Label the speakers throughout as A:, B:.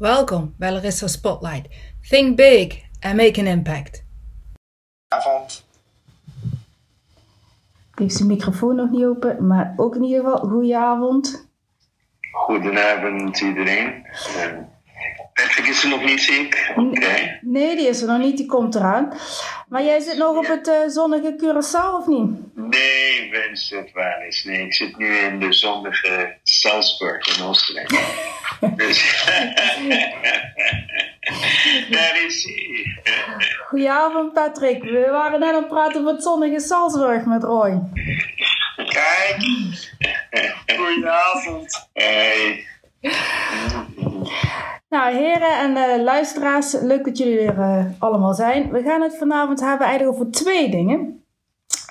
A: Welkom bij Larissa Spotlight. Think big and make an impact.
B: Avond.
A: Heeft zijn microfoon nog niet open, maar ook in ieder geval goedenavond.
B: Goedenavond iedereen. Patrick is er nog niet.
A: Nee, die is er nog niet, die komt eraan. Maar jij zit nog op het uh, zonnige Curaçao of niet?
B: Nee, wens het waar is. Nee, ik zit nu in de zonnige Salzburg in Oostenrijk. dus daar is hij.
A: Goedenavond Patrick, we waren net aan het praten over het zonnige Salzburg met Roy.
B: Kijk, goedenavond. Hey.
A: Nou, heren en uh, luisteraars, leuk dat jullie er uh, allemaal zijn. We gaan het vanavond hebben eigenlijk over twee dingen.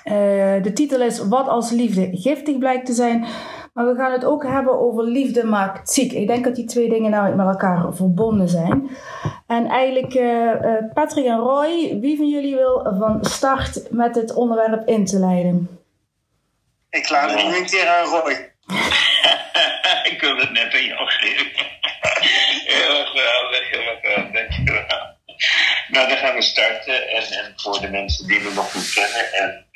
A: Uh, de titel is Wat als liefde giftig blijkt te zijn. Maar we gaan het ook hebben over liefde maakt ziek. Ik denk dat die twee dingen namelijk met elkaar verbonden zijn. En eigenlijk, Patrick en Roy, wie van jullie wil van start met het onderwerp in te leiden?
B: Ik laat het keer aan Roy. ik wil het net aan jou geven. Heel erg geweldig, heel erg geweldig. Dankjewel. Nou, dan gaan we starten. En, voor de mensen die me nog niet kennen. En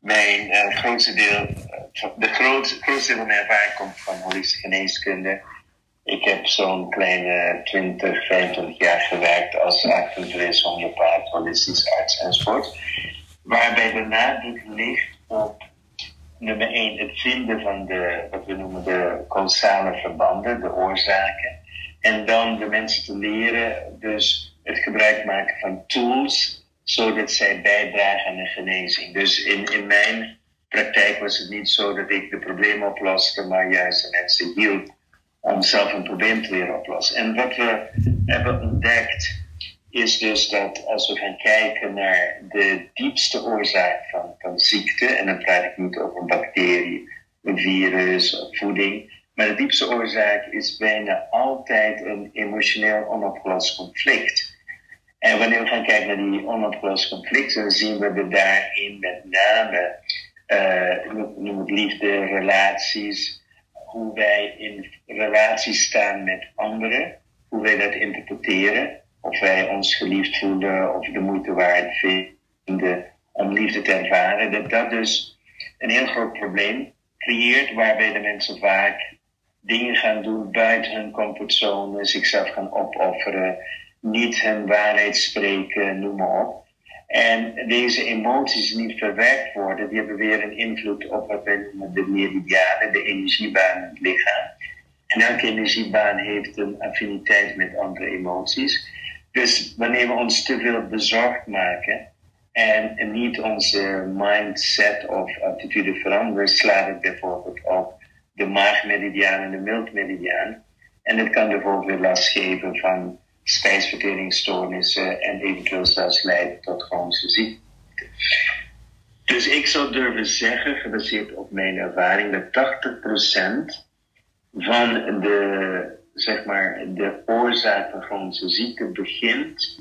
B: mijn uh, grootste deel, de groot, grootste deel van mijn ervaring komt van holistische geneeskunde. Ik heb zo'n kleine 20, 25 jaar gewerkt als acupuncturist, homeopaat, holistisch arts enzovoort. Waarbij de nadruk ligt op nummer 1 het vinden van de, wat we noemen de causale verbanden, de oorzaken. En dan de mensen te leren, dus het gebruik maken van tools, zodat zij bijdragen aan de genezing. Dus in, in mijn praktijk was het niet zo dat ik de problemen oploste, maar juist de mensen hielp om zelf een probleem te leren oplossen. En wat we hebben ontdekt, is dus dat als we gaan kijken naar de diepste oorzaak van, van ziekte, en dan praat ik niet over een bacterie, een virus voeding, maar de diepste oorzaak is bijna altijd een emotioneel onopgelost conflict. En wanneer we gaan kijken naar die onopgelost conflicten, dan zien we er daarin met name, uh, noem het liefde, relaties, hoe wij in relaties staan met anderen, hoe wij dat interpreteren, of wij ons geliefd voelen of de moeite waard vinden om liefde te ervaren, dat dat dus een heel groot probleem creëert, waarbij de mensen vaak dingen gaan doen buiten hun comfortzone, zichzelf gaan opofferen, niet hun waarheid spreken, noem maar op. En deze emoties niet verwerkt worden, die hebben weer een invloed op wat wij noemen de meridianen, de energiebaan in het lichaam. En elke energiebaan heeft een affiniteit met andere emoties. Dus wanneer we ons te veel bezorgd maken en niet onze mindset of attitude veranderen, slaat het bijvoorbeeld op de maagmeridiaan en de miltmeridiaan. En dit kan bijvoorbeeld weer last geven van spijsverteringsstoornissen en eventueel zelfs leiden tot chronische ziekte. Dus ik zou durven zeggen, gebaseerd op mijn ervaring, dat 80% van de, zeg maar, de oorzaak van chronische ziekte begint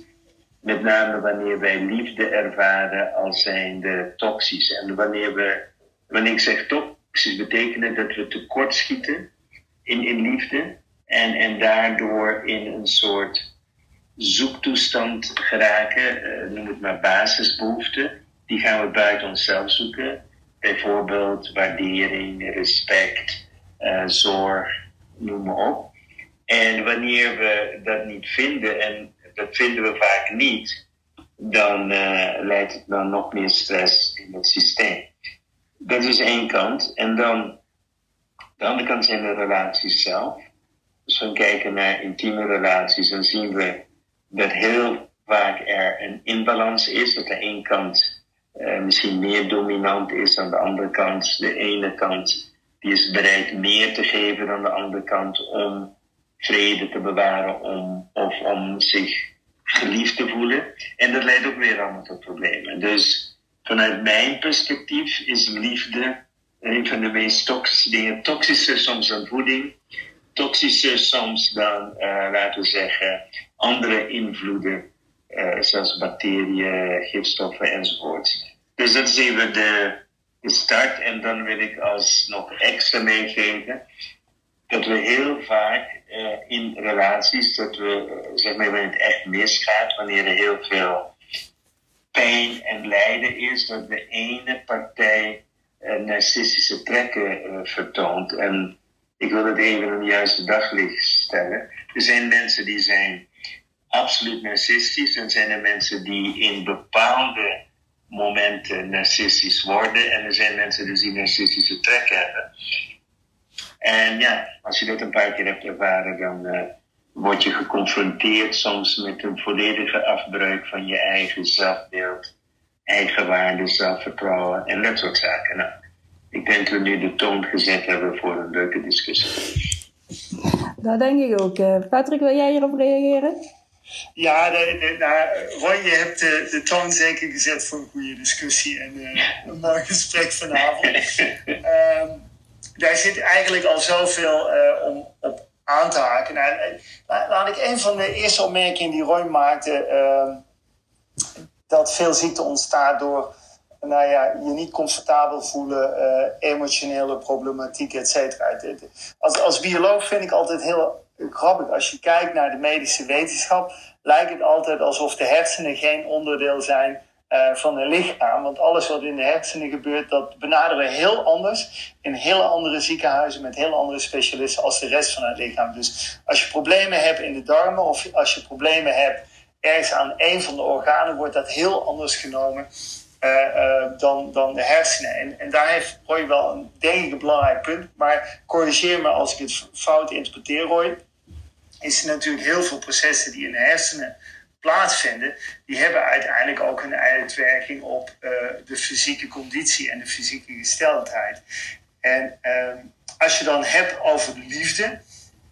B: met name wanneer wij liefde ervaren als zijnde toxisch. En wanneer, we, wanneer ik zeg toxisch, betekent dat we tekortschieten in, in liefde en, en daardoor in een soort zoektoestand geraken, uh, noem het maar basisbehoeften, die gaan we buiten onszelf zoeken. Bijvoorbeeld waardering, respect, uh, zorg, noem maar op. En wanneer we dat niet vinden, en dat vinden we vaak niet, dan uh, leidt het naar nog meer stress in het systeem. Dat is één kant. En dan, de andere kant zijn de relaties zelf. Als we kijken naar intieme relaties, dan zien we dat heel vaak er een inbalans is. Dat de ene kant uh, misschien meer dominant is dan de andere kant. De ene kant die is bereid meer te geven dan de andere kant om vrede te bewaren om, of om zich geliefd te voelen. En dat leidt ook weer allemaal tot problemen. Dus vanuit mijn perspectief is liefde een van de meest toxische dingen. Toxischer soms dan voeding, toxischer soms dan, laten we zeggen, andere invloeden, uh, zoals bacteriën, gifstoffen enzovoort. Dus dat is even de, de start. En dan wil ik als nog extra meegeven
C: dat we heel vaak in relaties, dat we, zeg maar, wanneer het echt misgaat, wanneer er heel veel pijn en lijden is, dat de ene partij narcistische trekken vertoont. En ik wil het even in de juiste daglicht stellen. Er zijn mensen die zijn absoluut narcistisch en zijn er mensen die in bepaalde momenten narcistisch worden en er zijn mensen dus die narcistische trekken hebben. En ja, als je dat een paar keer hebt ervaren, dan uh, word je geconfronteerd soms met een volledige afbreuk van je eigen zelfbeeld, eigenwaarde, zelfvertrouwen en dat soort zaken. Nou, ik denk dat we nu de toon gezet hebben voor een leuke discussie.
A: Dat denk ik ook. Uh, Patrick, wil jij hierop reageren?
D: Ja, de, de, nou, Roy, je hebt de, de toon zeker gezet voor een goede discussie en uh, een mooi gesprek vanavond. um, daar zit eigenlijk al zoveel uh, om op aan te haken. Nou, laat ik een van de eerste opmerkingen die Roy maakte, uh, dat veel ziekte ontstaat door nou ja, je niet comfortabel voelen, uh, emotionele problematiek, et cetera. Als bioloog vind ik altijd heel grappig. Als je kijkt naar de medische wetenschap, lijkt het altijd alsof de hersenen geen onderdeel zijn uh, van een lichaam. Want alles wat in de hersenen gebeurt, dat benaderen we heel anders. In hele andere ziekenhuizen met heel andere specialisten als de rest van het lichaam. Dus als je problemen hebt in de darmen of als je problemen hebt ergens aan een van de organen, wordt dat heel anders genomen. Uh, uh, dan, dan de hersenen. En, en daar heeft Roy wel een, denk ik, een belangrijk punt. Maar corrigeer me als ik het fout interpreteer, Roy is er natuurlijk heel veel processen die in de hersenen plaatsvinden, die hebben uiteindelijk ook een uitwerking op uh, de fysieke conditie en de fysieke gesteldheid. En uh, als je dan hebt over liefde,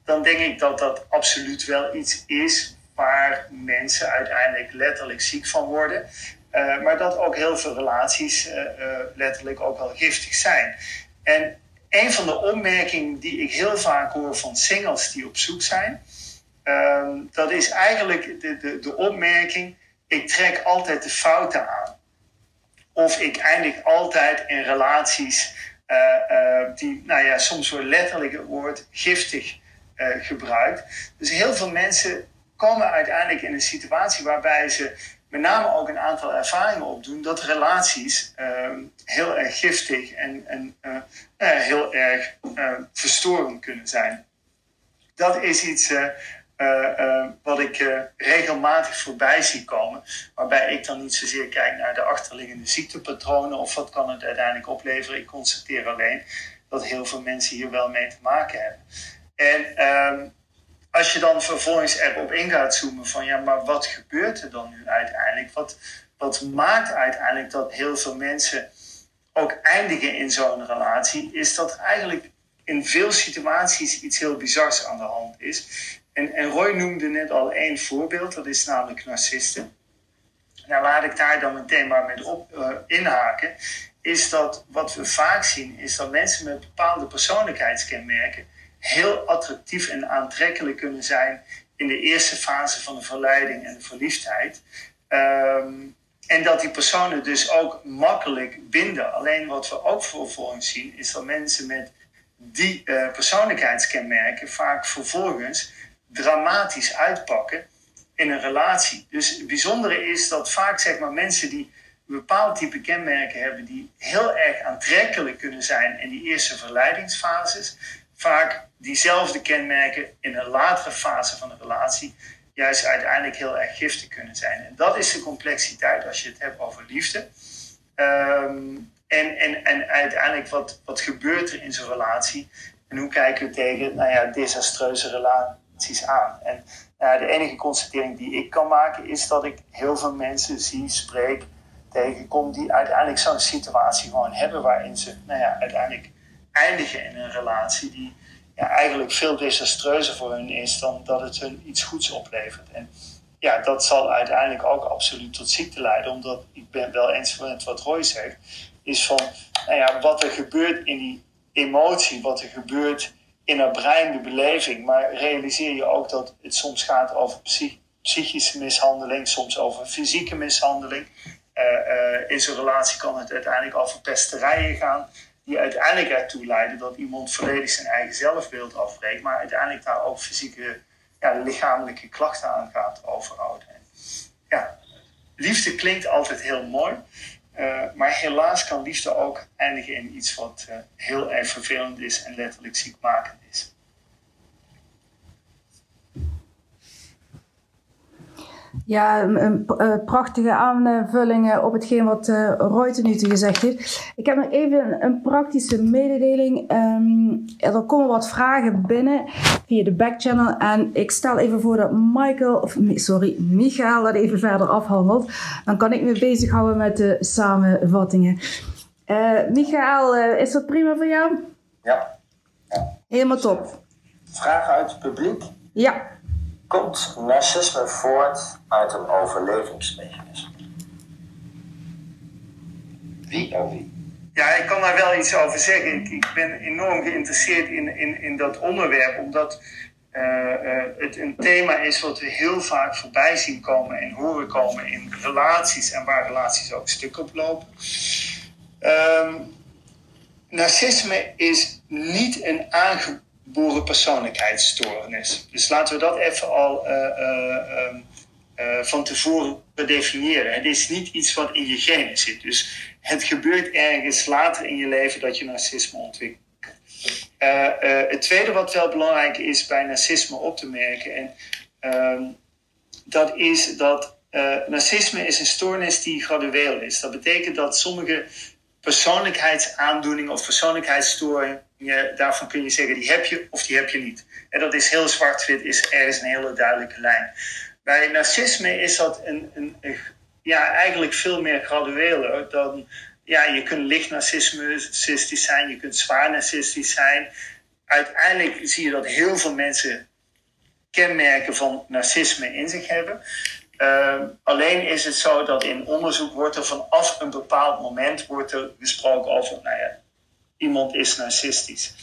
D: dan denk ik dat dat absoluut wel iets is waar mensen uiteindelijk letterlijk ziek van worden. Uh, maar dat ook heel veel relaties letterlijk ook wel giftig zijn. En een van de opmerkingen die ik heel vaak hoor van singles die op zoek zijn, Um, dat is eigenlijk de, de, de opmerking: ik trek altijd de fouten aan. Of ik eindig altijd in relaties uh, uh, die, nou ja, soms wordt letterlijk het woord giftig uh, gebruikt. Dus heel veel mensen komen uiteindelijk in een situatie waarbij ze met name ook een aantal ervaringen opdoen dat relaties ehm, heel erg giftig en, en heel erg verstorend kunnen zijn. Dat is iets wat ik uh, regelmatig voorbij zie komen. Waarbij ik dan niet zozeer kijk naar de achterliggende ziektepatronen of wat kan het uiteindelijk opleveren. Ik constateer alleen dat heel veel mensen hier wel mee te maken hebben. En ehm, als je dan vervolgens erop in gaat zoomen van ja, maar wat gebeurt er dan nu uiteindelijk? Wat, wat maakt uiteindelijk dat heel veel mensen ook eindigen in zo'n relatie? Is dat eigenlijk in veel situaties iets heel bizars aan de hand is. En, Roy noemde net al één voorbeeld, dat is namelijk narcisten. Nou, laat ik daar dan meteen maar met op uh, inhaken. Is dat wat we vaak zien, is dat mensen met bepaalde persoonlijkheidskenmerken heel attractief en aantrekkelijk kunnen zijn in de eerste fase van de verleiding en de verliefdheid. Um, en dat die personen dus ook makkelijk binden. Alleen wat we ook vervolgens zien, is dat mensen met die uh, persoonlijkheidskenmerken vaak vervolgens dramatisch uitpakken in een relatie. Dus het bijzondere is dat vaak zeg maar, mensen die een bepaald type kenmerken hebben, die heel erg aantrekkelijk kunnen zijn in die eerste verleidingsfases, vaak diezelfde kenmerken in een latere fase van de relatie juist uiteindelijk heel erg giftig kunnen zijn. En dat is de complexiteit als je het hebt over liefde. Um, en, en, en uiteindelijk wat, wat gebeurt er in zo'n relatie en hoe kijken we tegen nou ja, desastreuze aan. En uh, de enige constatering die ik kan maken is dat ik heel veel mensen zie, spreek, tegenkom die uiteindelijk zo'n situatie gewoon hebben waarin ze nou ja, uiteindelijk eindigen in een relatie die ja, eigenlijk veel desastreuzer voor hun is dan dat het hun iets goeds oplevert. En ja, dat zal uiteindelijk ook absoluut tot ziekte leiden, omdat ik ben wel eens met wat Roy zegt, is van nou ja, wat er gebeurt in die emotie, wat er gebeurt in haar brein de beleving. Maar realiseer je ook dat het soms gaat over psychische mishandeling, soms over fysieke mishandeling. Uh, uh, in zo'n relatie kan het uiteindelijk over pesterijen gaan, die uiteindelijk ertoe leiden dat iemand volledig zijn eigen zelfbeeld afbreekt, maar uiteindelijk daar ook fysieke, ja, lichamelijke klachten aan gaat overhouden. Ja, liefde klinkt altijd heel mooi, uh, maar helaas kan liefde ook eindigen in iets wat uh, heel erg vervelend is en letterlijk ziekmakend is.
A: Ja, een, eh, prachtige aanvulling op hetgeen wat uh, Roy nu toe gezegd heeft. Ik heb nog even een, praktische mededeling. Um, er komen wat vragen binnen via de backchannel. En ik stel even voor dat Michael, of sorry, Michael dat even verder afhandelt. Dan kan ik me bezighouden met de samenvattingen. Uh, Michael, is dat prima voor jou?
E: Ja.
A: ja. Helemaal top.
E: Vragen uit het publiek?
A: Ja.
E: Komt narcisme voort uit een overlevingsmechanisme? Wie of wie?
D: Ja, ik kan daar wel iets over zeggen. Ik, ben enorm geïnteresseerd in, in, in dat onderwerp, omdat uh, uh, het een thema is wat we heel vaak voorbij zien komen en horen komen in relaties en waar relaties ook stuk op lopen. Um, narcisme is niet een aangeboren boerenpersoonlijkheidsstoornis. persoonlijkheidsstoornis. Dus laten we dat even al uh, uh, uh, van tevoren definiëren. Het is niet iets wat in je genen zit. Dus het gebeurt ergens later in je leven dat je narcisme ontwikkelt. het tweede wat wel belangrijk is bij narcisme op te merken, en, ehm, dat is dat narcisme is een stoornis die gradueel is. Dat betekent dat sommige persoonlijkheidsaandoeningen of persoonlijkheidsstoringen daarvan kun je zeggen die heb je of die heb je niet. En dat is heel zwart-wit, is ergens een hele duidelijke lijn. Bij narcisme is dat een, een, ja, eigenlijk veel meer gradueler dan. Ja, je kunt licht narcistisch zijn, je kunt zwaar narcistisch zijn. Uiteindelijk zie je dat heel veel mensen kenmerken van narcisme in zich hebben. Uh, alleen is het zo dat in onderzoek wordt er vanaf een bepaald moment wordt er gesproken over, nou ja, iemand is narcistisch.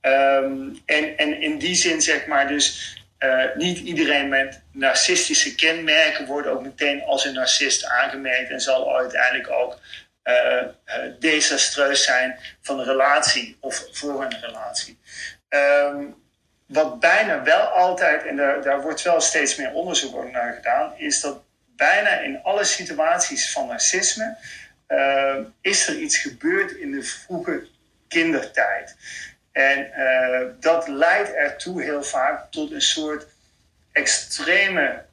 D: Um, en, en in die zin zeg maar dus uh, niet iedereen met narcistische kenmerken wordt ook meteen als een narcist aangemerkt en zal uiteindelijk ook uh, desastreus zijn van een relatie of voor een relatie. Um, wat bijna wel altijd, en daar, daar wordt wel steeds meer onderzoek naar gedaan, is dat bijna in alle situaties van narcisme uh, is er iets gebeurd in de vroege kindertijd. En uh, dat leidt ertoe heel vaak tot een soort extreme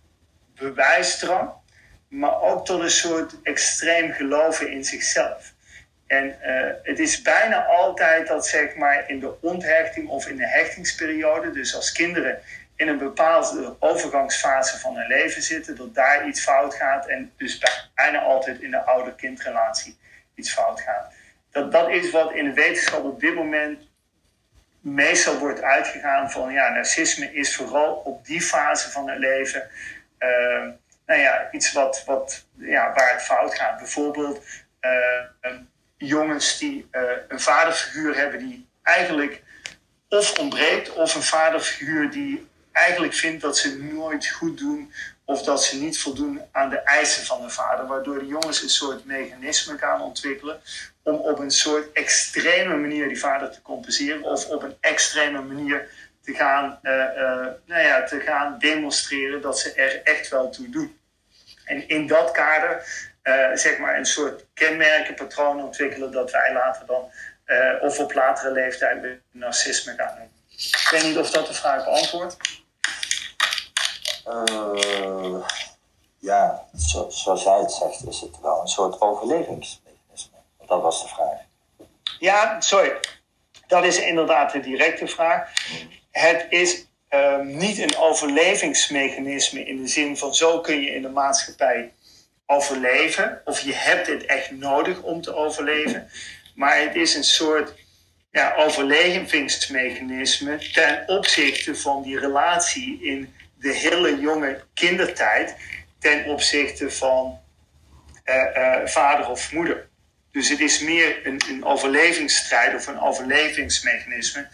D: bewijsdrang, maar ook tot een soort extreem geloven in zichzelf. En uh, het is bijna altijd dat zeg maar in de onthechting of in de hechtingsperiode, dus als kinderen in een bepaalde overgangsfase van hun leven zitten, dat daar iets fout gaat en dus bijna altijd in de ouder-kindrelatie iets fout gaat dat, dat is wat in de wetenschap op dit moment meestal wordt uitgegaan van ja, narcisme is vooral op die fase van het leven uh, nou ja, iets wat, wat, ja, waar het fout gaat. Bijvoorbeeld uh, jongens die uh, een vaderfiguur hebben die eigenlijk of ontbreekt, of een vaderfiguur die eigenlijk vindt dat ze nooit goed doen of dat ze niet voldoen aan de eisen van de vader, waardoor de jongens een soort mechanisme gaan ontwikkelen om op een soort extreme manier die vader te compenseren of op een extreme manier te gaan, uh, nou ja, te gaan demonstreren dat ze er echt wel toe doen. En in dat kader zeg maar een soort kenmerken, patronen ontwikkelen dat wij later dan of op latere leeftijd narcisme gaan doen. Ik weet niet of dat de vraag beantwoordt.
E: ja, zo, zoals jij het zegt, is het wel een soort overlevings dat was de vraag.
D: Ja, sorry. Dat is inderdaad de directe vraag. Het is uh, niet een overlevingsmechanisme in de zin van zo kun je in de maatschappij overleven. Of je hebt het echt nodig om te overleven. Maar het is een soort ja, overlevingsmechanisme ten opzichte van die relatie in de hele jonge kindertijd. Ten opzichte van uh, uh, vader of moeder. Dus het is meer een, een overlevingsstrijd of een overlevingsmechanisme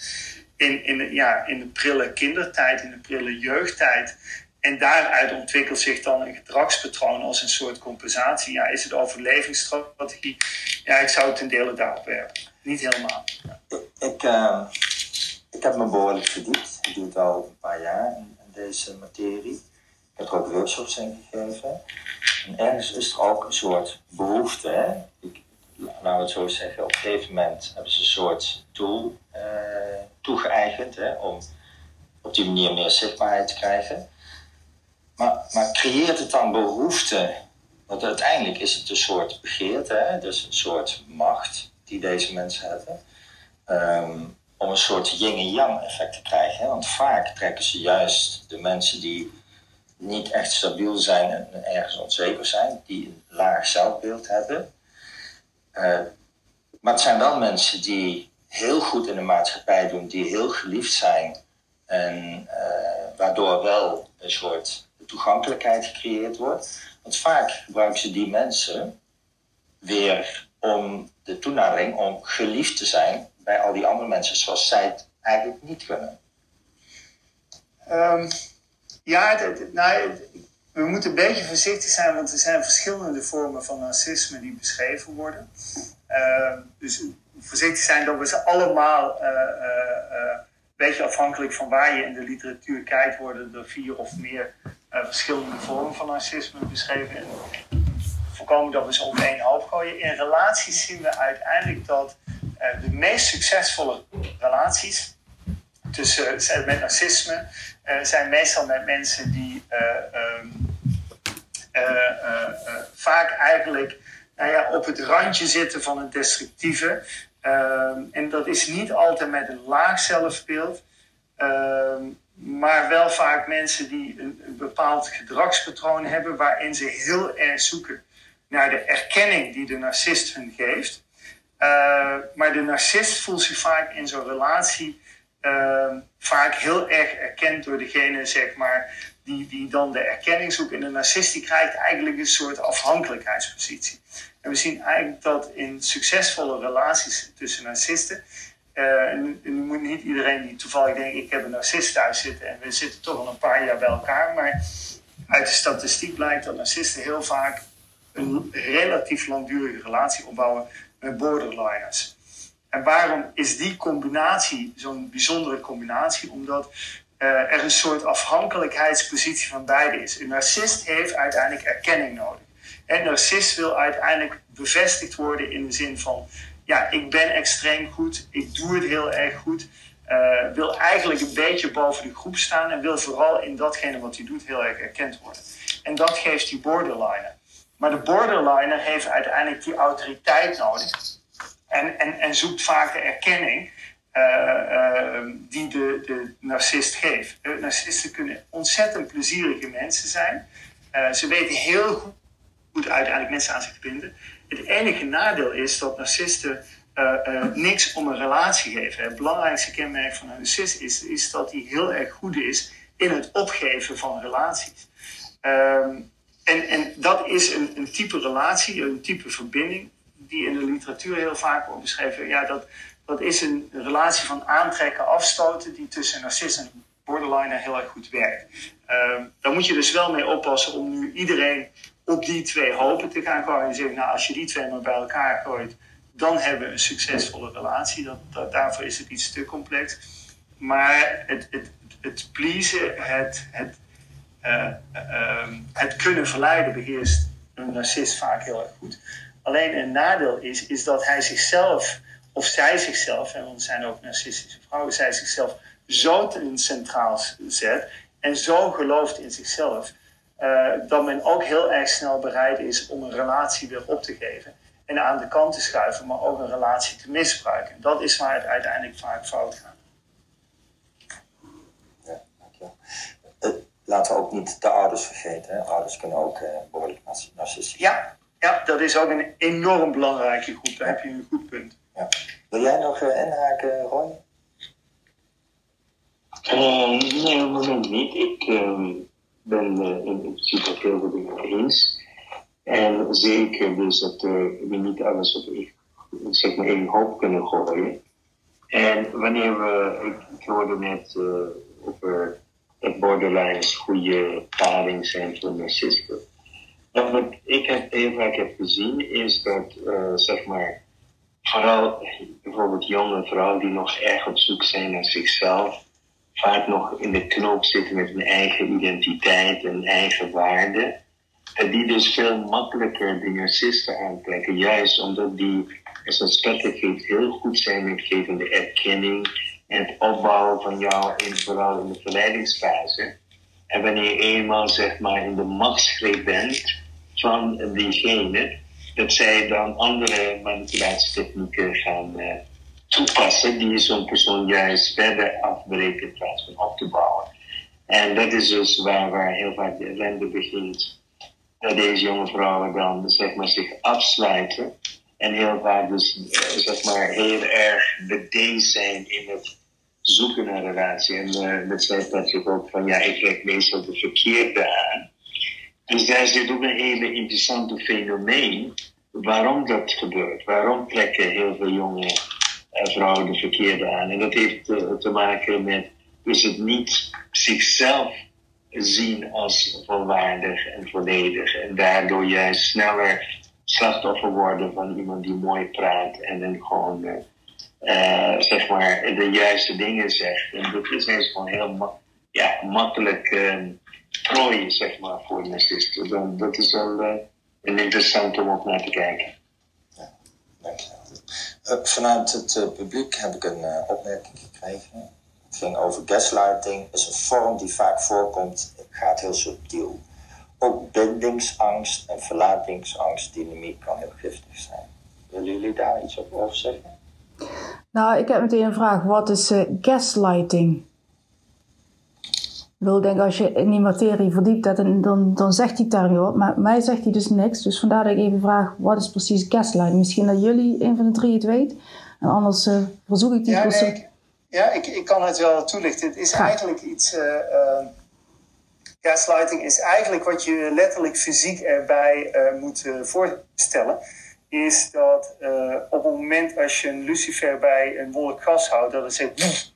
D: in, in, ja, in de prille kindertijd, in de prille jeugdtijd. En daaruit ontwikkelt zich dan een gedragspatroon als een soort compensatie. Ja, is het overlevingsstrategie? Ja, ik zou het ten dele daarop werpen. niet helemaal.
E: Ik, uh, ik heb me behoorlijk verdiept. Ik doe het al een paar jaar in, deze materie. Ik heb er ook workshops in gegeven. En ergens is er ook een soort behoefte. Hè? Ik, laten we het zo zeggen, op een gegeven moment hebben ze een soort doel uh, toegeëigend hè, om op die manier meer zichtbaarheid te krijgen. Maar, maar creëert het dan behoefte? Want uiteindelijk is het een soort begeerte, hè? dus een soort macht die deze mensen hebben. Ehm, om een soort yin en yang effect te krijgen. Hè? Want vaak trekken ze juist de mensen die niet echt stabiel zijn en ergens onzeker zijn, die een laag zelfbeeld hebben. Uh, maar het zijn wel mensen die heel goed in de maatschappij doen, die heel geliefd zijn en uh, waardoor wel een soort toegankelijkheid gecreëerd wordt. Want vaak gebruiken ze die mensen weer om de toenadering, om geliefd te zijn bij al die andere mensen zoals zij het eigenlijk niet kunnen.
D: Um, ja, nou, we moeten een beetje voorzichtig zijn, want er zijn verschillende vormen van narcisme die beschreven worden. Uh, dus voorzichtig zijn dat we ze allemaal, uh, uh, een beetje afhankelijk van waar je in de literatuur kijkt, worden er vier of meer verschillende vormen van narcisme beschreven. En voorkomen dat we ze op één hoop gooien. In relaties zien we uiteindelijk dat de meest succesvolle relaties tussen, met narcisme zijn meestal met mensen die ehm, vaak eigenlijk nou ja, op het randje zitten van het destructieve. Ehm, en dat is niet altijd met een laag zelfbeeld, uh, maar wel vaak mensen die een, bepaald gedragspatroon hebben waarin ze heel erg zoeken naar de erkenning die de narcist hun geeft. Uh, maar de narcist voelt zich vaak in zo'n relatie vaak heel erg erkend door degene zeg maar, die, die dan de erkenning zoekt. En de narcist die krijgt eigenlijk een soort afhankelijkheidspositie. En we zien eigenlijk dat in succesvolle relaties tussen narcisten. Uh, en nu moet niet iedereen die toevallig denkt: ik heb een narcist thuis zitten en we zitten toch al een paar jaar bij elkaar. Maar uit de statistiek blijkt dat narcisten heel vaak een relatief langdurige relatie opbouwen met borderliners. En waarom is die combinatie zo'n bijzondere combinatie? Omdat uh, er een soort afhankelijkheidspositie van beide is. Een narcist heeft uiteindelijk erkenning nodig. En narcist wil uiteindelijk bevestigd worden in de zin van: ja, ik ben extreem goed, ik doe het heel erg goed. Uh, wil eigenlijk een beetje boven de groep staan en wil vooral in datgene wat hij doet heel erg erkend worden. En dat geeft die borderliner. Maar de borderliner heeft uiteindelijk die autoriteit nodig en, en, en zoekt vaak de erkenning uh, uh, die de, de narcist geeft. narcisten kunnen ontzettend plezierige mensen zijn. ze weten heel goed uiteindelijk mensen aan zich te binden. Het enige nadeel is dat narcisten uh, uh, niks om een relatie geven. Het belangrijkste kenmerk van een narcist is, is dat hij heel erg goed is in het opgeven van relaties. Um, en, en dat is een, een type relatie, een type verbinding, die in de literatuur heel vaak wordt beschreven. Ja, dat, dat is een relatie van aantrekken, afstoten, die tussen een narcist en een borderliner heel erg goed werkt. Um, daar moet je dus wel mee oppassen om nu iedereen op die twee hopen te gaan gooien. En zeggen, nou, als je die twee maar bij elkaar gooit, dan hebben we een succesvolle relatie. Dat, dat, daarvoor is het iets te complex. Maar het, het, het pleasen, het, het, uh, uh, het kunnen verleiden beheerst een narcist vaak heel erg goed. Alleen een nadeel is, is dat hij zichzelf, of zij zichzelf, en er zijn ook narcistische vrouwen, zij zichzelf zo centraal zet en zo gelooft in zichzelf, dat men ook heel erg snel bereid is om een relatie weer op te geven en aan de kant te schuiven, maar ook een relatie te misbruiken. Dat is waar het uiteindelijk vaak fout gaat.
E: Ja, dankjewel. Uh, laten we ook niet de ouders vergeten. Hè? Ouders kunnen ook uh, behoorlijk narcistisch
D: Ja, ja, dat is ook een enorm belangrijke groep. Daar heb je een goed punt.
E: Ja. Wil jij nog inhaken, Roy?
B: nee, op het moment niet. Ik, ehm, ben uh, in principe heel goed eens. En zeker dus dat uh, we niet alles op zeg maar één hoop kunnen gooien. En wanneer we, ik, hoorde net uh, over dat borderlines goede paring zijn voor narcisten. wat ik heb, heel vaak heb gezien is dat, zeg maar, vooral bijvoorbeeld jonge vrouwen die nog erg op zoek zijn naar zichzelf, vaak nog in de knoop zitten met een eigen identiteit en eigen waarde. En die dus veel makkelijker de narcisten aantrekken, juist omdat die, als geeft, heel goed zijn in het geven de erkenning en het opbouwen van jou, in, vooral in de verleidingsfase. En wanneer je eenmaal zeg maar in de machtsgreep bent van diegene, dat zij dan andere manipulatietechnieken gaan uh, toepassen die zo'n persoon juist verder afbreken in plaats van op te bouwen. En dat is dus waar, heel vaak de ellende begint. Dat deze jonge vrouwen dan zeg maar, zich afsluiten en heel vaak dus uh, zeg maar, heel erg bedeesd zijn in het zoeken naar relatie. En uh, dat zei Patrick ook van ja, ik trek meestal de verkeerde aan. Dus daar zit ook een hele interessante fenomeen waarom dat gebeurt. Waarom trekken heel veel jonge eh, vrouwen de verkeerde aan? En dat heeft uh, te maken met dus het niet zichzelf zien als volwaardig en volledig. En daardoor juist sneller slachtoffer worden van iemand die mooi praat en dan gewoon uh, zeg maar de juiste dingen zegt. En dat is gewoon heel ja, makkelijk uh, prooi, zeg maar, voor narcisten. Dan, dat is wel een interessant om op naar te kijken.
E: Uh, vanuit het publiek heb ik een opmerking gekregen. Het ging over gaslighting. is een vorm die vaak voorkomt. Het gaat heel subtiel. Ook bindingsangst en verlatingsangst dynamiek kan heel giftig zijn. Willen jullie daar iets over zeggen?
A: Nou, ik heb meteen een vraag. Wat is gaslighting? Ik wil denk als je in die materie verdiept hebt, dan, dan, zegt die term je Maar mij zegt hij dus niks. Dus vandaar dat ik even vraag, wat is precies gaslighting? Misschien dat jullie, een van de drie, het weet. En anders uh, verzoek ik die
D: ja,
A: persoon...
D: Nee, ik, ja, ik, ik kan het wel toelichten. Het is eigenlijk iets... Uh, gaslighting is eigenlijk wat je letterlijk fysiek erbij moet voorstellen is dat op het moment als je een lucifer bij een wolk gas houdt, dat het zegt.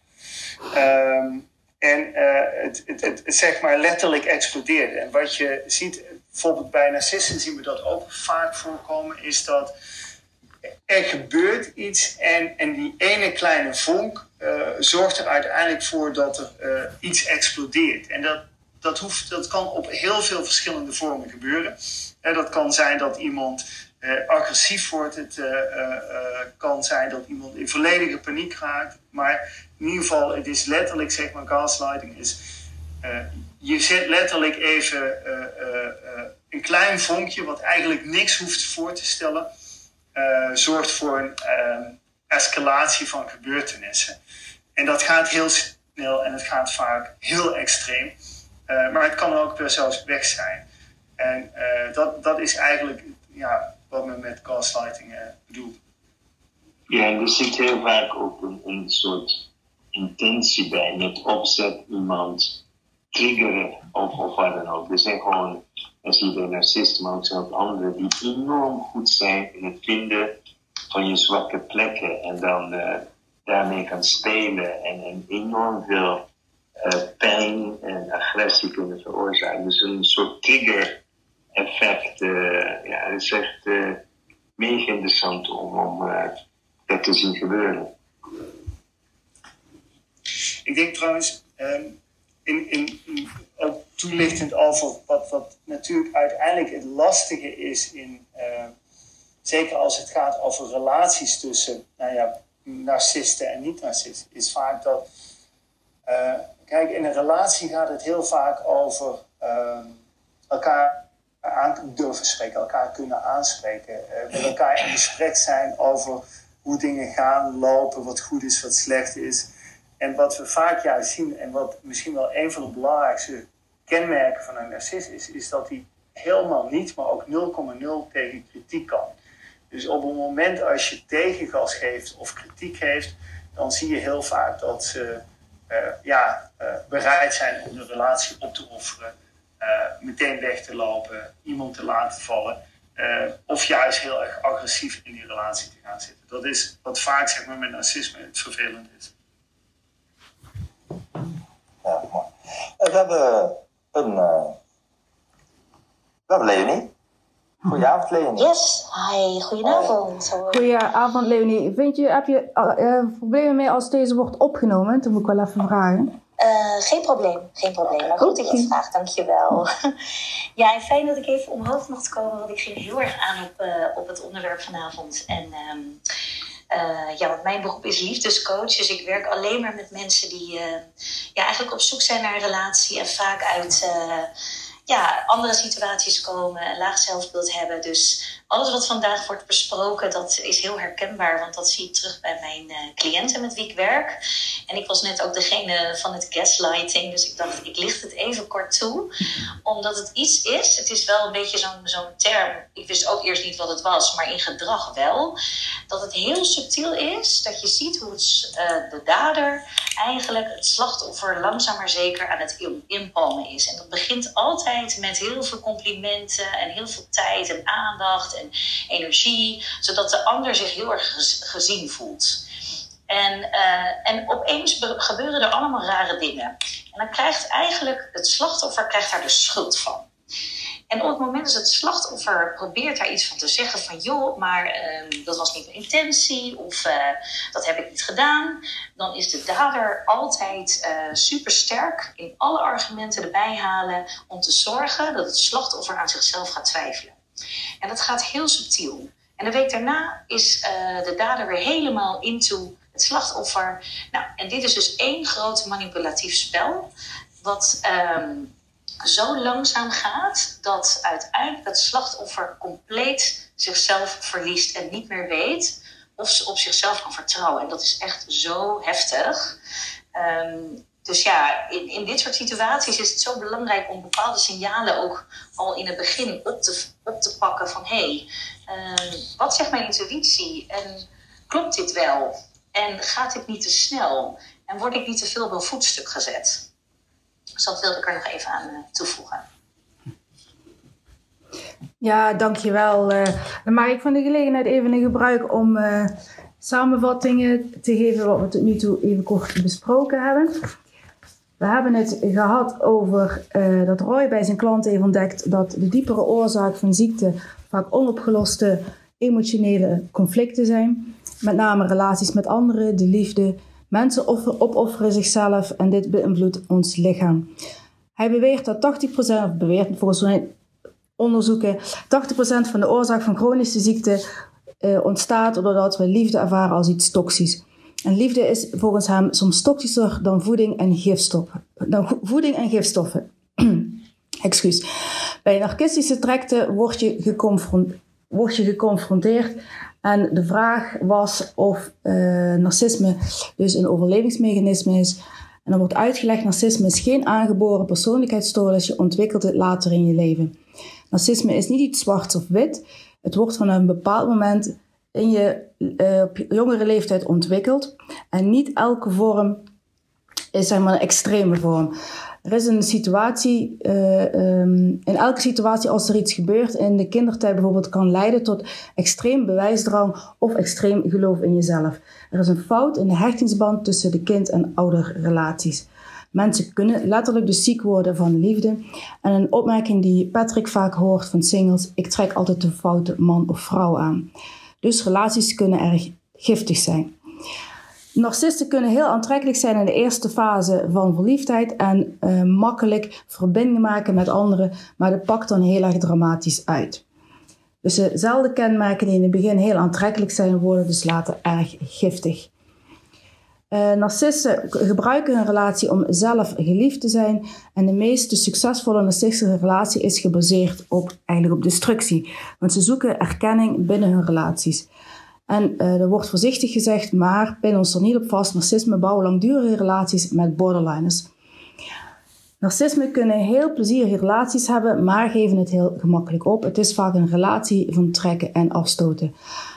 D: Um, en uh, het, het, het, zeg maar letterlijk explodeert. En wat je ziet, bijvoorbeeld bij narcissen zien we dat ook vaak voorkomen, is dat er gebeurt iets en, en die ene kleine vonk uh, zorgt er uiteindelijk voor dat er iets explodeert. En dat, dat, hoeft, dat kan op heel veel verschillende vormen gebeuren. dat kan zijn dat iemand uh, agressief wordt. Het uh, uh, kan zijn dat iemand in volledige paniek raakt. Maar in ieder geval, het is letterlijk, zeg maar, gaslighting is... je zet letterlijk even een klein vonkje, wat eigenlijk niks hoeft voor te stellen... zorgt voor een escalatie van gebeurtenissen. En dat gaat heel snel en het gaat vaak heel extreem. maar het kan ook zelfs weg zijn. En dat, dat is eigenlijk ja, wat men met gaslighting uh, bedoelt.
B: Ja, er zit heel vaak ook een, een soort intentie bij, met opzet iemand triggeren of, of wat dan ook. Er zijn gewoon, als je de narcisten, maar ook anderen, die enorm goed zijn in het vinden van je zwakke plekken en dan uh, daarmee kan spelen en, en enorm veel uh, pijn en agressie kunnen veroorzaken. Dus een soort trigger effect, uh, ja, het is echt uh, mega interessant om, om uh, dat te zien gebeuren.
D: Ik denk trouwens, um, in, in, ook toelichtend over wat, wat natuurlijk uiteindelijk het lastige is in, zeker als het gaat over relaties tussen, nou ja, narcisten en niet-narcisten, is vaak dat, kijk, in een relatie gaat het heel vaak over ehm, elkaar aan durven spreken, elkaar kunnen aanspreken, uh, met elkaar in gesprek zijn over hoe dingen gaan, lopen, wat goed is, wat slecht is. En wat we vaak juist zien, en wat misschien wel een van de belangrijkste kenmerken van een narcist is, is dat hij helemaal niet, maar ook 0,0 tegen kritiek kan. Dus op het moment als je tegengas geeft of kritiek heeft, dan zie je heel vaak dat ze uh, ja, uh, bereid zijn om de relatie op te offeren. Uh, meteen weg te lopen, iemand te laten vallen. Uh, of juist heel erg agressief in die relatie te gaan zitten. Dat is wat vaak zeg maar, met narcisme het vervelend is.
E: Ja, mooi. We hebben een. Uh, we hebben Leonie. Goedenavond, Leonie.
F: Yes, hi, goedenavond.
A: Goedenavond, Leonie. Vind je, heb je uh, problemen mee als deze wordt opgenomen? Dat moet ik wel even vragen.
F: Uh, geen probleem, geen probleem. Maar goed dat je het vraagt, dankjewel. ja, en fijn dat ik even omhoog mocht komen, want ik ging heel erg aan op, uh, op het onderwerp vanavond. En um, uh, ja, want mijn beroep is liefdescoach, dus ik werk alleen maar met mensen die ja, eigenlijk op zoek zijn naar een relatie en vaak uit ja, andere situaties komen, een laag zelfbeeld hebben. Dus alles wat vandaag wordt besproken, dat is heel herkenbaar, want dat zie ik terug bij mijn uh, cliënten met wie ik werk. En ik was net ook degene van het gaslighting, dus ik dacht, ik licht het even kort toe, omdat het iets is. Het is wel een beetje zo'n term, ik wist ook eerst niet wat het was, maar in gedrag wel. Dat het heel subtiel is, dat je ziet hoe het, uh, de dader eigenlijk het slachtoffer langzaam maar zeker aan het inpalmen is. En dat begint altijd met heel veel complimenten en heel veel tijd en aandacht energie, zodat de ander zich heel erg gezien voelt. En, uh, en opeens gebeuren er allemaal rare dingen. En dan krijgt eigenlijk het slachtoffer krijgt daar de schuld van. En op het moment dat het slachtoffer probeert daar iets van te zeggen van joh, maar uh, dat was niet mijn intentie of uh, dat heb ik niet gedaan, dan is de dader altijd uh, super sterk in alle argumenten erbij halen om te zorgen dat het slachtoffer aan zichzelf gaat twijfelen. En dat gaat heel subtiel. En de week daarna is de dader weer helemaal into het slachtoffer. Nou, en dit is dus één groot manipulatief spel. Wat um, zo langzaam gaat dat uiteindelijk het slachtoffer compleet zichzelf verliest en niet meer weet of ze op zichzelf kan vertrouwen. En dat is echt zo heftig. Um, dus ja, in, in dit soort situaties is het zo belangrijk om bepaalde signalen ook al in het begin op te, op te pakken van hé, hey, um, wat zegt mijn intuïtie en klopt dit wel? En gaat dit niet te snel? En word ik niet te veel op een voetstuk gezet? Dus dat wilde ik er nog even aan uh, toevoegen.
A: Ja, dankjewel. Uh, dan maak ik van de gelegenheid even een gebruik om uh, samenvattingen te geven wat we tot nu toe even kort besproken hebben. We hebben het gehad over uh, dat Roy bij zijn klant heeft ontdekt dat de diepere oorzaak van ziekte vaak onopgeloste emotionele conflicten zijn. Met name relaties met anderen, de liefde, Mensen opofferen zichzelf en dit beïnvloedt ons lichaam. Hij beweert dat 80%, of beweert volgens onderzoeken, 80% van de oorzaak van chronische ziekte uh, ontstaat doordat we liefde ervaren als iets toxisch. En liefde is volgens hem soms toxischer dan voeding en gifstoffen. Dan voeding en gifstoffen. Excuus. Bij narcistische trekten word je, geconfronteerd, word je geconfronteerd en de vraag was of uh, narcisme dus een overlevingsmechanisme is. En er wordt uitgelegd, narcisme is geen aangeboren persoonlijkheidsstoornis, je ontwikkelt het later in je leven. Narcisme is niet iets zwart of wit. Het wordt van een bepaald moment in je uh, op jongere leeftijd ontwikkeld. En niet elke vorm is zeg maar een extreme vorm. Er is een situatie, uh, um, in elke situatie als er iets gebeurt in de kindertijd bijvoorbeeld, kan leiden tot extreem bewijsdrang of extreem geloof in jezelf. Er is een fout in de hechtingsband tussen de kind- en ouderrelaties. Mensen kunnen letterlijk dus ziek worden van liefde. En een opmerking die Patrick vaak hoort van singles: ik trek altijd de foute man of vrouw aan. Dus relaties kunnen erg giftig zijn. Narcisten kunnen heel aantrekkelijk zijn in de eerste fase van verliefdheid en uh, makkelijk verbindingen maken met anderen, maar dat pakt dan heel erg dramatisch uit. Dus dezelfde kenmerken die in het begin heel aantrekkelijk zijn, worden dus later erg giftig. Uh, narcisten gebruiken een relatie om zelf geliefd te zijn. En de meest succesvolle narcistische relatie is gebaseerd op, eigenlijk op destructie. Want ze zoeken erkenning binnen hun relaties. En uh, er wordt voorzichtig gezegd, maar pin ons er niet op vast. Narcisme bouwen langdurige relaties met borderliners. Narcisme kunnen heel plezierige relaties hebben, maar geven het heel gemakkelijk op. Het is vaak een relatie van trekken en afstoten.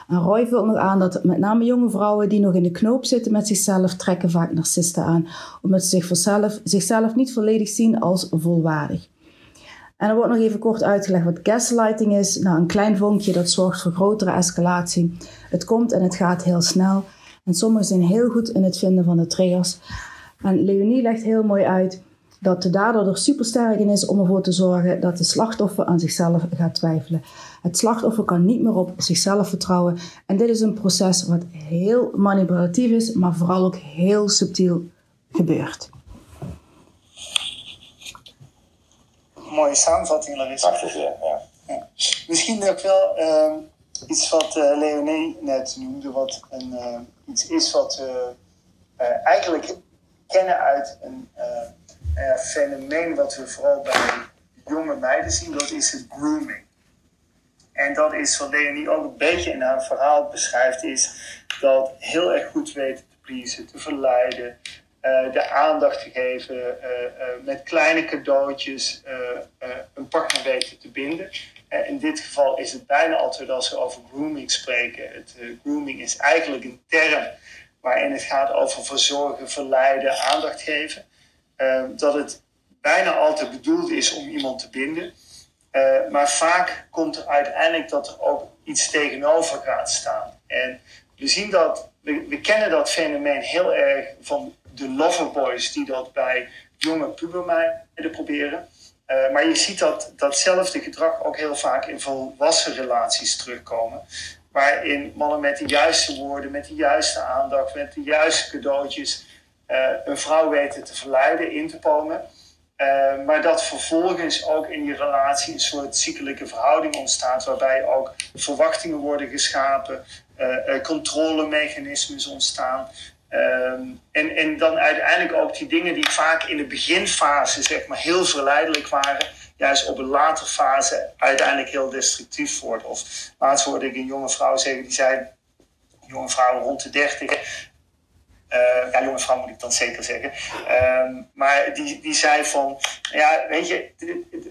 A: En Roy vult nog aan dat met name jonge vrouwen die nog in de knoop zitten met zichzelf, trekken vaak narcisten aan. Omdat ze zichzelf, zichzelf niet volledig zien als volwaardig. En er wordt nog even kort uitgelegd wat gaslighting is. Nou, een klein vonkje dat zorgt voor grotere escalatie. Het komt en het gaat heel snel. En sommigen zijn heel goed in het vinden van de triggers. En Leonie legt heel mooi uit dat de dader er super sterk in is om ervoor te zorgen dat de slachtoffer aan zichzelf gaat twijfelen. Het slachtoffer kan niet meer op zichzelf vertrouwen. En dit is een proces wat heel manipulatief is, maar vooral ook heel subtiel gebeurt.
D: Mooie samenvatting, Larissa.
E: Dank je ja.
D: ja. Misschien ook wel uh, iets wat uh, Leonie net noemde, wat een, uh, iets is wat we eigenlijk kennen uit een fenomeen wat we vooral bij jonge meiden zien, dat is het grooming. En dat is wat Leonie ook een beetje in haar verhaal beschrijft, is dat heel erg goed weten te pleasen, te verleiden, uh, de aandacht te geven, uh, uh, met kleine cadeautjes een partner weten te binden. in dit geval is het bijna altijd als we over grooming spreken. Het, grooming is eigenlijk een term waarin het gaat over verzorgen, verleiden, aandacht geven. Dat het bijna altijd bedoeld is om iemand te binden. Uh, maar vaak komt er uiteindelijk dat er ook iets tegenover gaat staan. En we zien dat, we, we kennen dat fenomeen heel erg van de loverboys die dat bij jonge pubermeiden proberen. Uh, maar je ziet dat datzelfde gedrag ook heel vaak in volwassen relaties terugkomen. Waarin mannen met de juiste woorden, met de juiste aandacht, met de juiste cadeautjes een vrouw weten te verleiden, in te komen. Uh, maar dat vervolgens ook in die relatie een soort ziekelijke verhouding ontstaat, waarbij ook verwachtingen worden geschapen, uh, controlemechanismes ontstaan. Um, en, en dan uiteindelijk ook die dingen die vaak in de beginfase zeg maar, heel verleidelijk waren, juist op een latere fase uiteindelijk heel destructief worden. Of laatst hoorde ik een jonge vrouw zeggen, die zei, jonge vrouw rond de dertig, uh, ja, jonge vrouw moet ik dan zeker zeggen. Uh, maar die, die zei van, ja, weet je,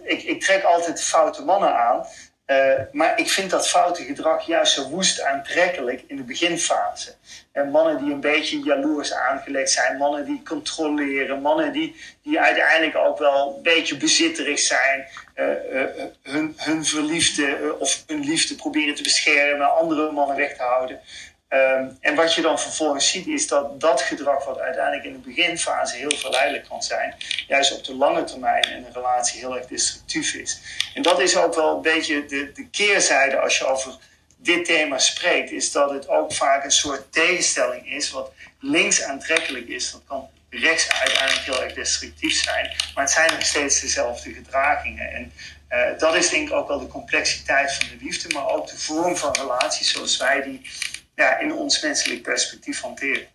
D: ik, ik trek altijd foute mannen aan. Uh, maar ik vind dat foute gedrag juist zo woest aantrekkelijk in de beginfase. En mannen die een beetje jaloers aangelegd zijn, mannen die controleren, mannen die, die uiteindelijk ook wel een beetje bezitterig zijn, uh, hun, hun verliefde of hun liefde proberen te beschermen, andere mannen weg te houden. Um, en wat je dan vervolgens ziet is dat dat gedrag wat uiteindelijk in de beginfase heel verleidelijk kan zijn, juist op de lange termijn in een relatie heel erg destructief is. En dat is ook wel een beetje de, de keerzijde als je over dit thema spreekt, is dat het ook vaak een soort tegenstelling is wat links aantrekkelijk is. Dat kan rechts uiteindelijk heel erg destructief zijn, maar het zijn nog steeds dezelfde gedragingen. En uh, dat is denk ik ook wel de complexiteit van de liefde, maar ook de vorm van relaties zoals wij die ja, in ons menselijk perspectief hanteren.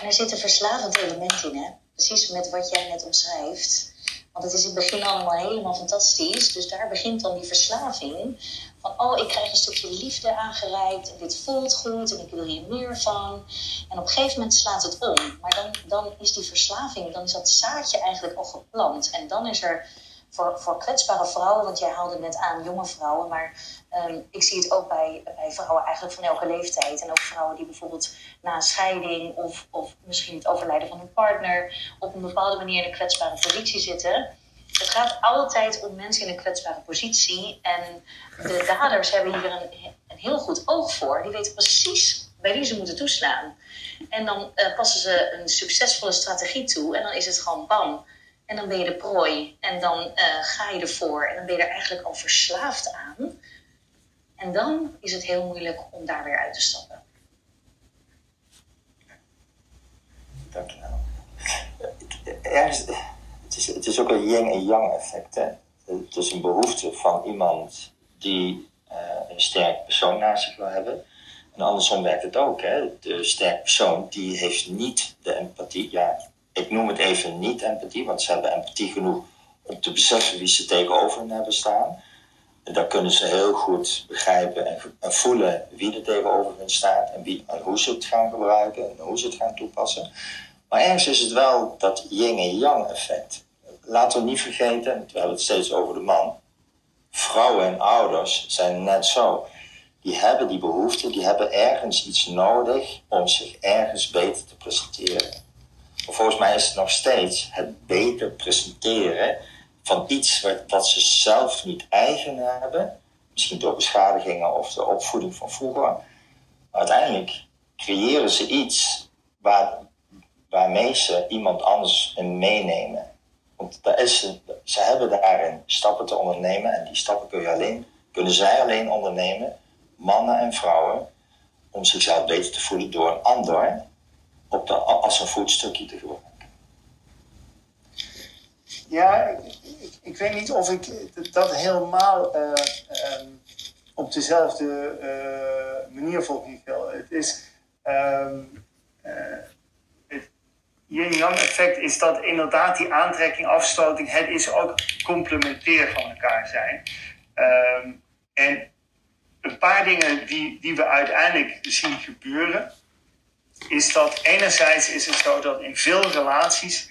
F: En er zit een verslavend element in, hè? Precies met wat jij net omschrijft. Want het is in het begin allemaal helemaal fantastisch. Dus daar begint dan die verslaving. Van, oh, ik krijg een stukje liefde aangereikt. En dit voelt goed. En ik wil hier meer van. En op een gegeven moment slaat het om. Maar dan, dan is die verslaving, dan is dat zaadje eigenlijk al geplant. En dan is er voor, voor kwetsbare vrouwen, want jij haalde net aan jonge vrouwen, maar um, ik zie het ook bij, bij vrouwen eigenlijk van elke leeftijd. En ook vrouwen die bijvoorbeeld na een scheiding of, of misschien het overlijden van hun partner op een bepaalde manier in een kwetsbare positie zitten. Het gaat altijd om mensen in een kwetsbare positie. En de daders hebben hier een, een heel goed oog voor. Die weten precies bij wie ze moeten toeslaan. En dan uh, passen ze een succesvolle strategie toe. En dan is het gewoon bam en dan ben je de prooi. En dan uh, ga je ervoor. En dan ben je er eigenlijk al verslaafd aan. En dan is het heel moeilijk om daar weer uit te stappen.
E: Dankjewel. Ergens, het, is, het is ook een yin en yang effect. Hè? Het is een behoefte van iemand die uh, een sterk persoon naast zich wil hebben. En andersom werkt het ook. Hè? De sterke persoon die heeft niet de empathie. Ja, ik noem het even niet empathie, want ze hebben empathie genoeg om te beseffen wie ze tegenover hen hebben staan. En dan kunnen ze heel goed begrijpen en, voelen wie er tegenover hen staat en, wie, hoe ze het gaan gebruiken en hoe ze het gaan toepassen. Maar ergens is het wel dat yin en yang effect. Laten we niet vergeten, terwijl het steeds over de man, vrouwen en ouders zijn net zo. Die hebben die behoefte, die hebben ergens iets nodig om zich ergens beter te presenteren volgens mij is het nog steeds het beter presenteren van iets wat, wat ze zelf niet eigen hebben. Misschien door beschadigingen of de opvoeding van vroeger. Maar uiteindelijk creëren ze iets waar, waarmee ze iemand anders meenemen. Want daar is, ze hebben daarin stappen te ondernemen en die stappen kun je alleen, kunnen zij alleen ondernemen, mannen en vrouwen, om zichzelf beter te voelen door een ander op de, als een voetstukje te gebruiken.
D: Ja, ik, ik, weet niet of ik dat helemaal uh, um, op dezelfde uh, manier volg. Het is. Um, uh, het yin-yang effect is dat inderdaad die aantrekking, afstoting, het is ook complementair van elkaar zijn. Um, en een paar dingen die, die we uiteindelijk zien gebeuren, is dat enerzijds is het zo dat in veel relaties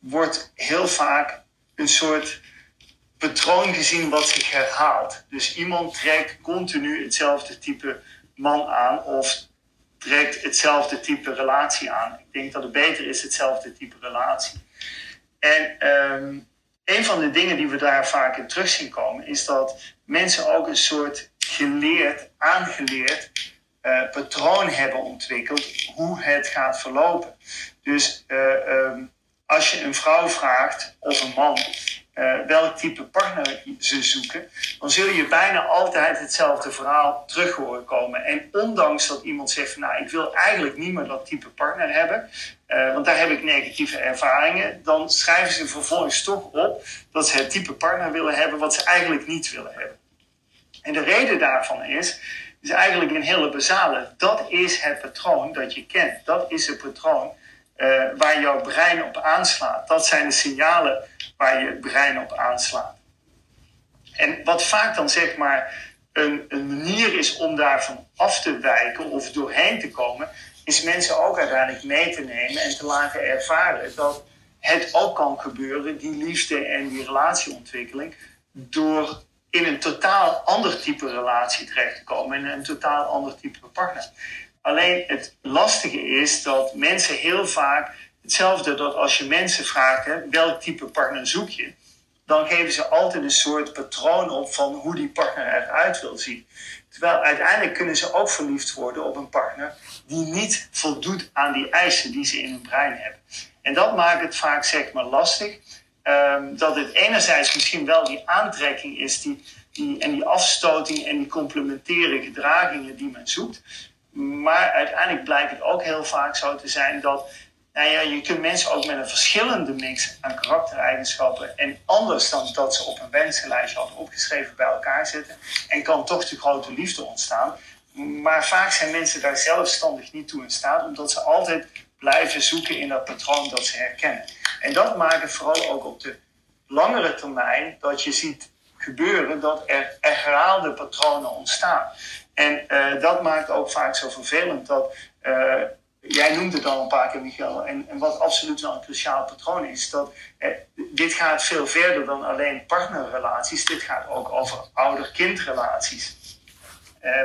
D: wordt heel vaak een soort patroon gezien wat zich herhaalt. Dus iemand trekt continu hetzelfde type man aan of trekt hetzelfde type relatie aan. Ik denk dat het beter is hetzelfde type relatie. En um, een van de dingen die we daar vaak in terug zien komen, is dat mensen ook een soort geleerd, aangeleerd uh, patroon hebben ontwikkeld hoe het gaat verlopen. Dus uh, um, als je een vrouw vraagt of een man uh, welk type partner ze zoeken, dan zul je bijna altijd hetzelfde verhaal terug horen komen. En ondanks dat iemand zegt van nou, ik wil eigenlijk niet meer dat type partner hebben, uh, want daar heb ik negatieve ervaringen, dan schrijven ze vervolgens toch op dat ze het type partner willen hebben wat ze eigenlijk niet willen hebben. En de reden daarvan is, is eigenlijk een hele basale. Dat is het patroon dat je kent. Dat is het patroon uh, waar jouw brein op aanslaat. Dat zijn de signalen waar je brein op aanslaat. En wat vaak dan zeg maar een, een manier is om daarvan af te wijken of doorheen te komen, is mensen ook uiteindelijk mee te nemen en te laten ervaren dat het ook kan gebeuren, die liefde en die relatieontwikkeling, door in een totaal ander type relatie terecht te komen, in een totaal ander type partner. Alleen het lastige is dat mensen heel vaak hetzelfde dat als je mensen vraagt welk type partner zoek je, dan geven ze altijd een soort patroon op van hoe die partner eruit wil zien. Terwijl uiteindelijk kunnen ze ook verliefd worden op een partner die niet voldoet aan die eisen die ze in hun brein hebben. En dat maakt het vaak zeg maar lastig. Um, dat het enerzijds misschien wel die aantrekking is die, die, en die afstoting en die complementaire gedragingen die men zoekt. Maar uiteindelijk blijkt het ook heel vaak zo te zijn dat nou ja, je kunt mensen ook met een verschillende mix aan karaktereigenschappen en anders dan dat ze op een wensenlijstje hadden opgeschreven bij elkaar zitten. En kan toch de grote liefde ontstaan. Maar vaak zijn mensen daar zelfstandig niet toe in staat, omdat ze altijd blijven zoeken in dat patroon dat ze herkennen. En dat maakt het vooral ook op de langere termijn dat je ziet gebeuren dat er herhaalde patronen ontstaan. En uh, dat maakt ook vaak zo vervelend dat. Uh, jij noemde het al een paar keer, Michael. En, en wat absoluut wel een cruciaal patroon is, dat eh, dit gaat veel verder dan alleen partnerrelaties. Dit gaat ook over ouder-kindrelaties.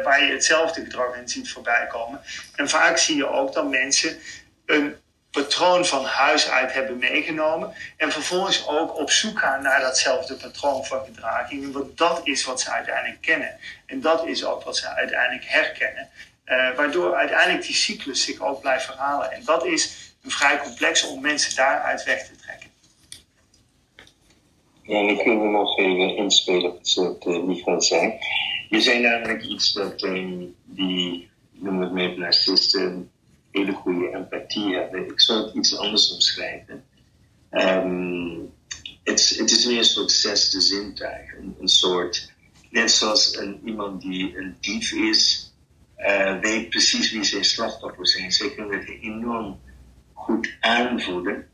D: Waar je hetzelfde gedrag in ziet voorbij komen. En vaak zie je ook dat mensen een patroon van huis uit hebben meegenomen. En vervolgens ook op zoek gaan naar datzelfde patroon van gedragingen. Want dat is wat ze uiteindelijk kennen. En dat is ook wat ze uiteindelijk herkennen. Uh, waardoor uiteindelijk die cyclus zich ook blijft verhalen. En dat is een vrij complex om mensen daaruit weg te trekken.
B: Ja, en ik wil nog even inspelen op uh, Michael zei. Je zei namelijk iets dat um, die, noem het met narcisten, hele goede empathie hebben. Ik zou het iets anders omschrijven. Um, het, is meer een soort zesde zintuig. Een, soort, net zoals een, iemand die een dief is, uh, weet precies wie zijn slachtoffers zijn. Ze kunnen het enorm goed aanvoelen.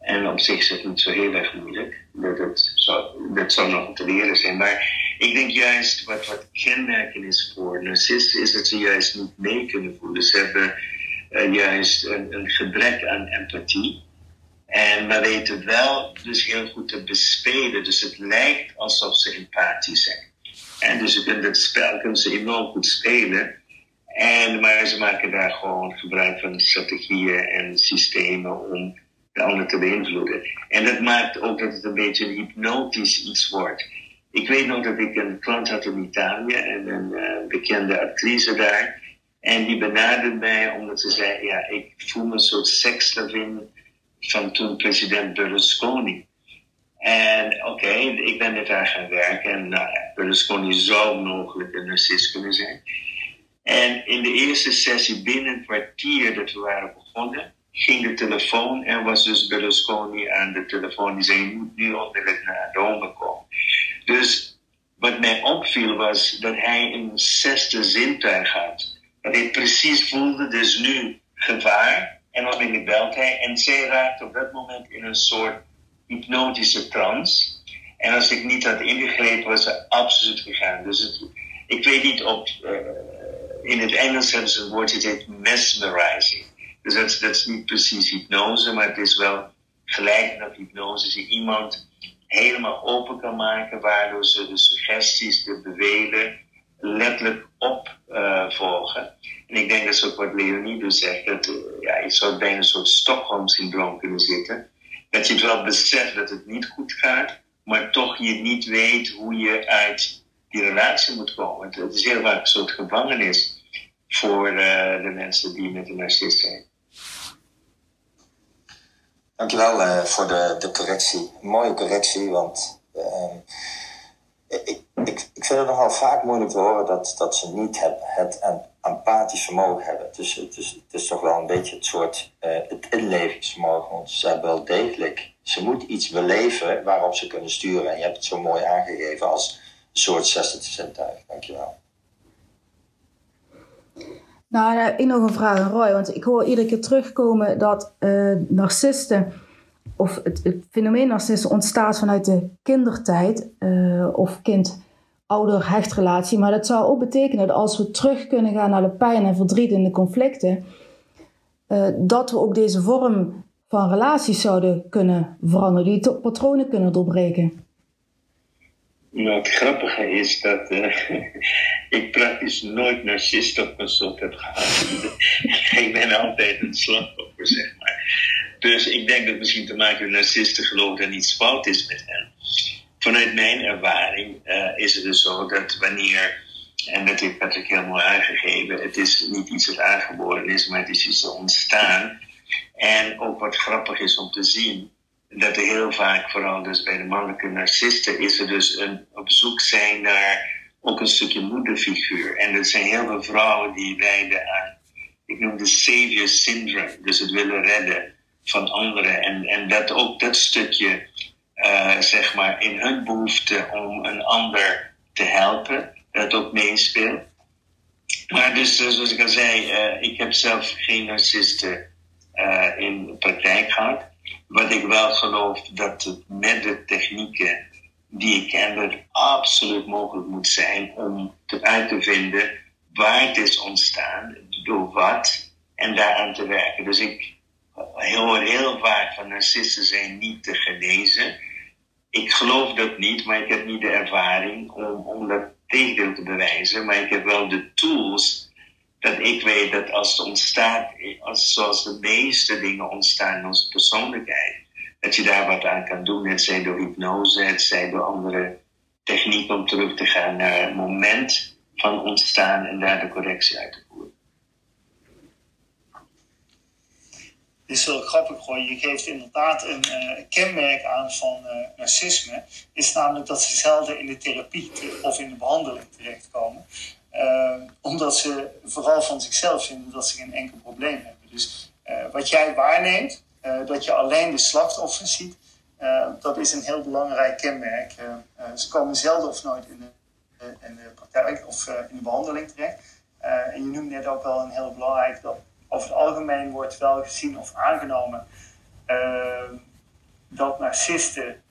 B: En op zich is het niet zo heel erg moeilijk. Dat, het zou, dat nog te leren zijn. Maar ik denk juist wat, wat kenmerken is voor narcisten, is dat ze juist niet mee kunnen voelen. Ze hebben uh, juist een, gebrek aan empathie. En we weten wel dus heel goed te bespelen. Dus het lijkt alsof ze empathisch zijn. En dus kunt het spel kunnen ze enorm goed spelen. En, maar ze maken daar gewoon gebruik van strategieën en systemen om de ander te beïnvloeden. En dat maakt ook dat het een beetje een hypnotisch iets wordt. Ik weet nog dat ik een klant had in Italië en een uh, bekende actrice daar. En die benaderde mij omdat ze zei, ja, ik voel me een soort sekslavin van toen president Berlusconi. En oké, ik ben met haar gaan werken. En nou ja, Berlusconi zou mogelijk een narcist kunnen zijn. En in de eerste sessie, binnen een kwartier dat we waren begonnen, ging de telefoon en was dus Berlusconi aan de telefoon. Die zei, je moet nu onmiddellijk naar Rome komen. Dus wat mij opviel was dat hij een zesde zintuig had. Dat hij precies voelde, dus nu gevaar. En dan belt hij. En zij raakte op dat moment in een soort hypnotische trance. En als ik niet had ingegrepen, was ze absoluut gegaan. Dus het, ik weet niet of. Uh, in het Engels hebben ze een woord dat heet mesmerizing. Dus dat, dat, is niet precies hypnose, maar het is wel gelijk op hypnose. Je iemand helemaal open kan maken, waardoor ze de suggesties, de bevelen letterlijk opvolgen. En ik denk dat is ook wat Leonie dus zegt, dat ja, je zou bijna een soort Stockholm-syndroom kunnen zitten. Dat je het wel beseft dat het niet goed gaat, maar toch je niet weet hoe je uit die relatie moet komen. Het is heel vaak een soort gevangenis voor uh, de mensen die met een narcist zijn.
E: Dankjewel uh, voor de, de correctie. mooie correctie, want uh, ik, ik, vind het nogal vaak moeilijk te horen dat, dat ze niet het, het empathisch vermogen hebben. Dus het is, het is toch wel een beetje het soort uh, het inlevingsvermogen. Want ze hebben wel degelijk, ze moeten iets beleven waarop ze kunnen sturen. En je hebt het zo mooi aangegeven als een soort zesde zintuig. Dankjewel.
A: Nou, ik nog een vraag aan Roy, want ik hoor iedere keer terugkomen dat uh, narcisten, of het, fenomeen narcisten ontstaat vanuit de kindertijd uh, of kind-ouder-hechtrelatie. Maar dat zou ook betekenen dat als we terug kunnen gaan naar de pijn en verdriet en de conflicten, uh, dat we ook deze vorm van relaties zouden kunnen veranderen, die patronen kunnen doorbreken.
B: Nou, het grappige is dat uh, ik praktisch nooit narcist op consult heb gehad. ik ben altijd een slachtoffer, zeg maar. Dus ik denk dat misschien te maken met narcisten geloven dat iets fout is met hen. Vanuit mijn ervaring uh, is het dus zo dat wanneer, en dat heeft Patrick heel mooi aangegeven, het is niet iets dat aangeboren is, maar het is iets dat ontstaan. En ook wat grappig is om te zien, dat er heel vaak, vooral dus bij de mannelijke narcisten, is er dus een op zoek zijn naar ook een stukje moederfiguur. En er zijn heel veel vrouwen die lijden aan, ik noem de savior syndrome, dus het willen redden van anderen. En, en dat ook dat stukje, uh, zeg maar, in hun behoefte om een ander te helpen, dat ook meespeelt. Maar dus, zoals ik al zei, uh, ik heb zelf geen narcisten uh, in praktijk gehad. Wat ik wel geloof dat het met de technieken die ik ken, dat absoluut mogelijk moet zijn om te uit te vinden waar het is ontstaan, door wat, en daaraan te werken. Dus ik heel vaak van narcisten zijn niet te genezen. Ik geloof dat niet, maar ik heb niet de ervaring om, om dat tegendeel te bewijzen. Maar ik heb wel de tools dat ik weet dat als het ontstaat, als, zoals de meeste dingen ontstaan in onze persoonlijkheid, dat je daar wat aan kan doen. Het zij door hypnose, het zij door andere technieken om terug te gaan naar het moment van ontstaan en daar de correctie uit te voeren.
D: Dit is wel grappig hoor. Je geeft inderdaad een uh, kenmerk aan van uh, narcisme. Is namelijk dat ze zelden in de therapie of in de behandeling terechtkomen. Uh, omdat ze vooral van zichzelf vinden dat ze geen enkel probleem hebben. Dus wat jij waarneemt, dat je alleen de slachtoffers ziet, dat is een heel belangrijk kenmerk. Ze komen zelden of nooit in de, in de praktijk of in de behandeling terecht. en je noemde net ook wel een heel belangrijk dat over het algemeen wordt wel gezien of aangenomen dat narcisten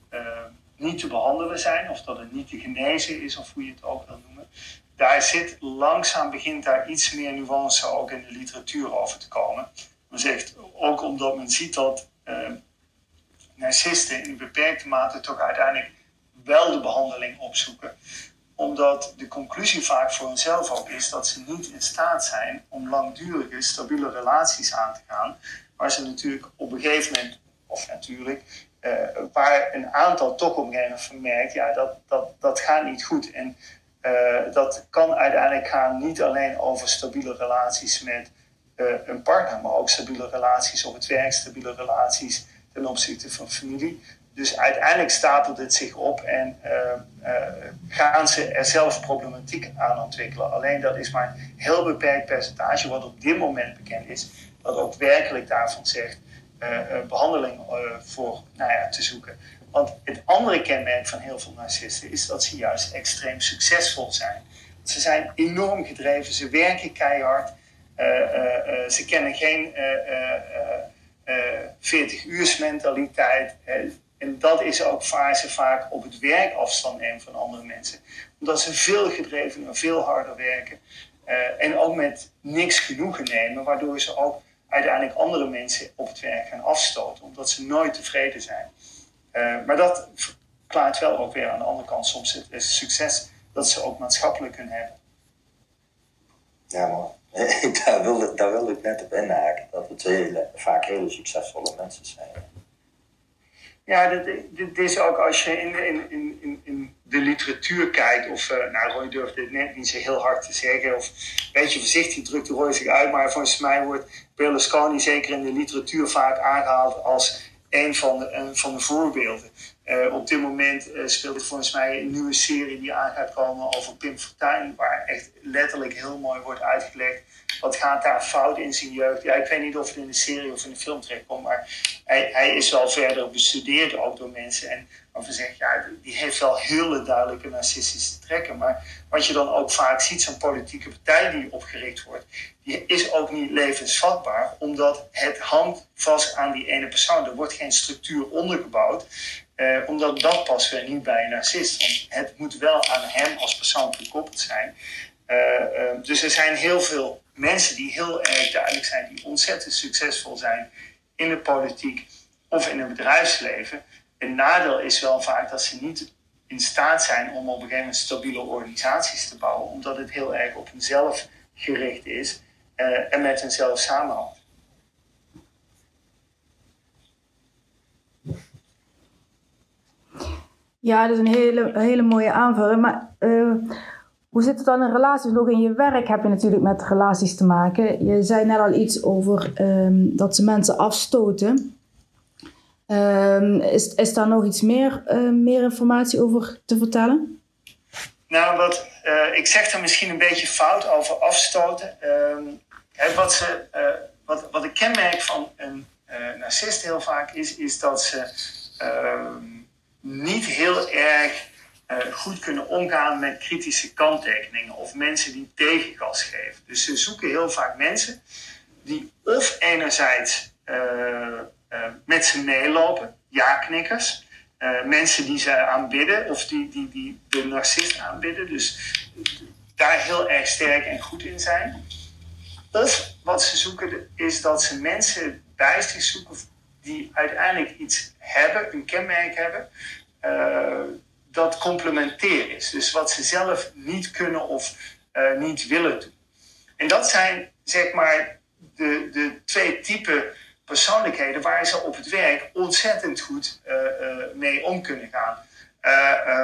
D: niet te behandelen zijn, of dat het niet te genezen is, of hoe je het ook wil noemen. Daar zit langzaam begint daar iets meer nuance ook in de literatuur over te komen. Men zegt ook omdat men ziet dat uh, narcisten in beperkte mate toch uiteindelijk wel de behandeling opzoeken. Omdat de conclusie vaak voor hunzelf ook is dat ze niet in staat zijn om langdurige, stabiele relaties aan te gaan. Waar ze natuurlijk op een gegeven moment, of natuurlijk, waar een aantal toch op een gegeven moment ja, dat, dat, dat gaat niet goed. En dat kan uiteindelijk gaan niet alleen over stabiele relaties met een partner, maar ook stabiele relaties op het werk, stabiele relaties ten opzichte van familie. Dus uiteindelijk stapelt het zich op en gaan ze er zelf problematiek aan ontwikkelen. Alleen dat is maar een heel beperkt percentage, wat op dit moment bekend is, dat ook werkelijk daarvan zegt behandeling voor nou ja, te zoeken. Want het andere kenmerk van heel veel narcisten is dat ze juist extreem succesvol zijn. Ze zijn enorm gedreven, ze werken keihard, ze kennen geen 40-uurs mentaliteit. En dat is ook waar ze vaak op het werk afstand nemen van andere mensen. Omdat ze veel gedreven en veel harder werken. en ook met niks genoegen nemen, waardoor ze ook uiteindelijk andere mensen op het werk gaan afstoten, omdat ze nooit tevreden zijn. Uh, maar dat verklaart wel ook weer aan de andere kant soms het, succes dat ze ook maatschappelijk kunnen hebben.
E: Ja, maar daar wilde, daar wilde ik net op inhaken. Dat het vaak hele succesvolle mensen zijn.
D: Ja, dit, is ook als je in, in, in, in de literatuur kijkt, of, uh, nou Roy durft dit net niet zo heel hard te zeggen, of een beetje voorzichtig drukt Roy zich uit, maar volgens mij wordt Berlusconi zeker in de literatuur vaak aangehaald als een van de, van de voorbeelden. Uh, op dit moment uh, speelt volgens mij een nieuwe serie die aan gaat komen over Pim Fortuyn, waar echt letterlijk heel mooi wordt uitgelegd wat gaat daar fout in zijn jeugd. Ja, ik weet niet of het in de serie of in de film terechtkomt, maar hij, hij is wel verder bestudeerd ook door mensen. En waarvan zegt, ja, die heeft wel hele duidelijke narcistische trekken. Maar wat je dan ook vaak ziet, zo'n politieke partij die opgericht wordt, die is ook niet levensvatbaar, omdat het hangt vast aan die ene persoon. Er wordt geen structuur ondergebouwd. Eh, omdat dat past weer niet bij een narcist. Want het moet wel aan hem als persoon gekoppeld zijn. Uh, uh, dus er zijn heel veel mensen die heel erg duidelijk zijn, die ontzettend succesvol zijn in de politiek of in het bedrijfsleven. Het nadeel is wel vaak dat ze niet in staat zijn om op een gegeven moment stabiele organisaties te bouwen, omdat het heel erg op hunzelf gericht is en met hunzelf samenhangt.
A: Ja, dat is een hele, hele mooie aanvulling. Maar uh, hoe zit het dan in relaties? Nog in je werk heb je natuurlijk met relaties te maken. Je zei net al iets over um, dat ze mensen afstoten. Um, is, is daar nog iets meer, uh, meer informatie over te vertellen?
D: Nou, wat, uh, ik zeg er misschien een beetje fout over afstoten. Um, wat, ze, wat, wat een kenmerk van een narcist heel vaak is, is dat ze niet heel erg uh, goed kunnen omgaan met kritische kanttekeningen of mensen die tegengas geven. Dus ze zoeken heel vaak mensen die of enerzijds uh, uh, met ze meelopen, ja-knikkers, mensen die ze aanbidden of die, die, die de narcist aanbidden, dus daar heel erg sterk en goed in zijn. Of wat ze zoeken is dat ze mensen bij zich zoeken die uiteindelijk iets hebben, een kenmerk hebben, dat complementair is. Dus wat ze zelf niet kunnen of uh, niet willen doen. En dat zijn zeg maar de, de twee typen persoonlijkheden waar ze op het werk ontzettend goed uh, mee om kunnen gaan.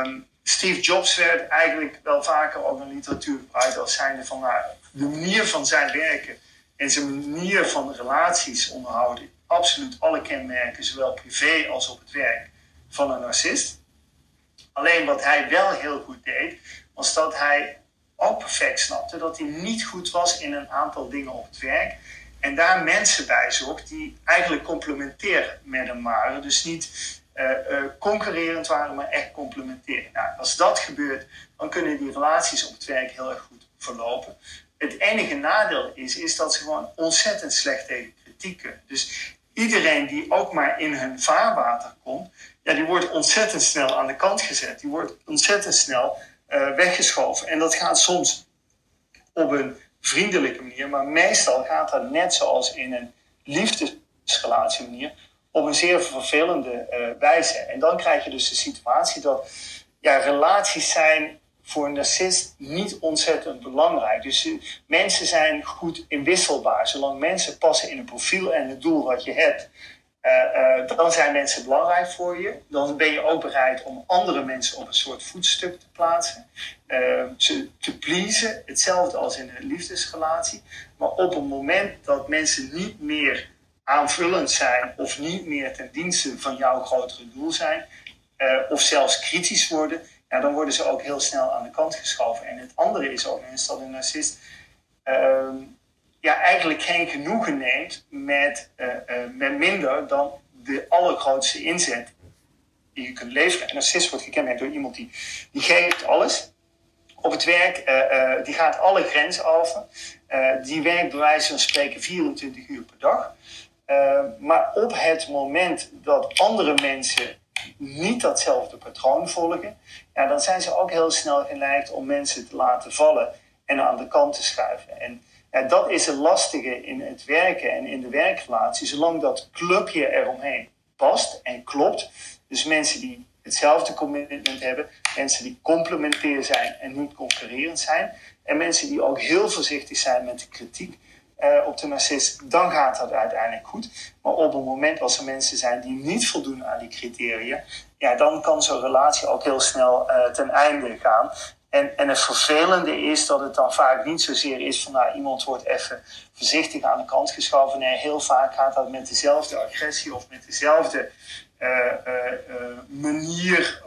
D: Um, Steve Jobs werd eigenlijk wel vaker ook in literatuur gebruikt als zijnde van nou, de manier van zijn werken en zijn manier van relaties onderhouden. Absoluut alle kenmerken, zowel privé als op het werk, van een narcist. Alleen wat hij wel heel goed deed, was dat hij ook perfect snapte dat hij niet goed was in een aantal dingen op het werk. En daar mensen bij zocht die eigenlijk complementair met hem waren. Dus niet uh, uh, concurrerend waren, maar echt complementair. Nou, als dat gebeurt, dan kunnen die relaties op het werk heel erg goed verlopen. Het enige nadeel is, is dat ze gewoon ontzettend slecht tegen kritiek kunnen. Dus iedereen die ook maar in hun vaarwater komt, ja, die wordt ontzettend snel aan de kant gezet. Die wordt ontzettend snel uh, weggeschoven. En dat gaat soms op een vriendelijke manier, maar meestal gaat dat net zoals in een liefdesrelatie manier op een zeer vervelende uh, wijze. En dan krijg je dus de situatie dat ja, relaties zijn voor een narcist niet ontzettend belangrijk. Dus mensen zijn goed inwisselbaar. Zolang mensen passen in het profiel en het doel wat je hebt, dan zijn mensen belangrijk voor je. Dan ben je ook bereid om andere mensen op een soort voetstuk te plaatsen. ze te pleasen, hetzelfde als in een liefdesrelatie. Maar op het moment dat mensen niet meer aanvullend zijn of niet meer ten dienste van jouw grotere doel zijn, of zelfs kritisch worden, dan worden ze ook heel snel aan de kant geschoven. En het andere is ook eens dat een narcist ehm, ja, eigenlijk geen genoegen neemt met, uh, met minder dan de allergrootste inzet die je kunt leveren. Een narcist wordt gekenmerkt door iemand die, die geeft alles op het werk, uh, die gaat alle grenzen over. die werkt bij wijze van spreken 24 uur per dag. maar op het moment dat andere mensen niet datzelfde patroon volgen, ja, dan zijn ze ook heel snel geneigd om mensen te laten vallen en aan de kant te schuiven. En ja, dat is het lastige in het werken en in de werkrelatie, zolang dat clubje eromheen past en klopt. Dus mensen die hetzelfde commitment hebben, mensen die complementair zijn en niet concurrerend zijn, en mensen die ook heel voorzichtig zijn met de kritiek uh, op de narcist, dan gaat dat uiteindelijk goed. Maar op het moment als er mensen zijn die niet voldoen aan die criteria, ja, dan kan zo'n relatie ook heel snel uh, ten einde gaan. En, en het vervelende is dat het dan vaak niet zozeer is van nou, iemand wordt even voorzichtig aan de kant geschoven. Nee, heel vaak gaat dat met dezelfde agressie of met dezelfde uh, manier.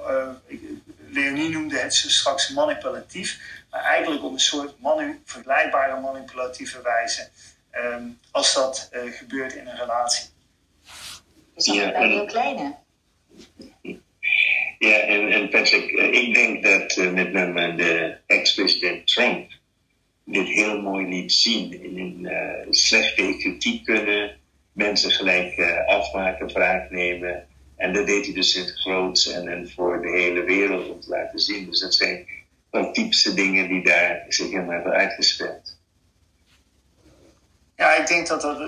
D: Leonie noemde het zo straks manipulatief maar eigenlijk op een soort manu vergelijkbare manipulatieve wijze um, als dat uh, gebeurt in een relatie.
F: Je zag het bij heel kleine.
B: Ja, en, Patrick, uh, ik denk dat uh, met name de ex-president Trump dit heel mooi liet zien. In een slechte kritiek kunnen mensen gelijk afmaken, vraag nemen. En dat deed hij dus in het groots en, en voor de hele wereld om te laten zien. Dus dat zijn wel typische dingen die daar zich in hebben uitgespeeld.
D: Ja, ik denk dat dat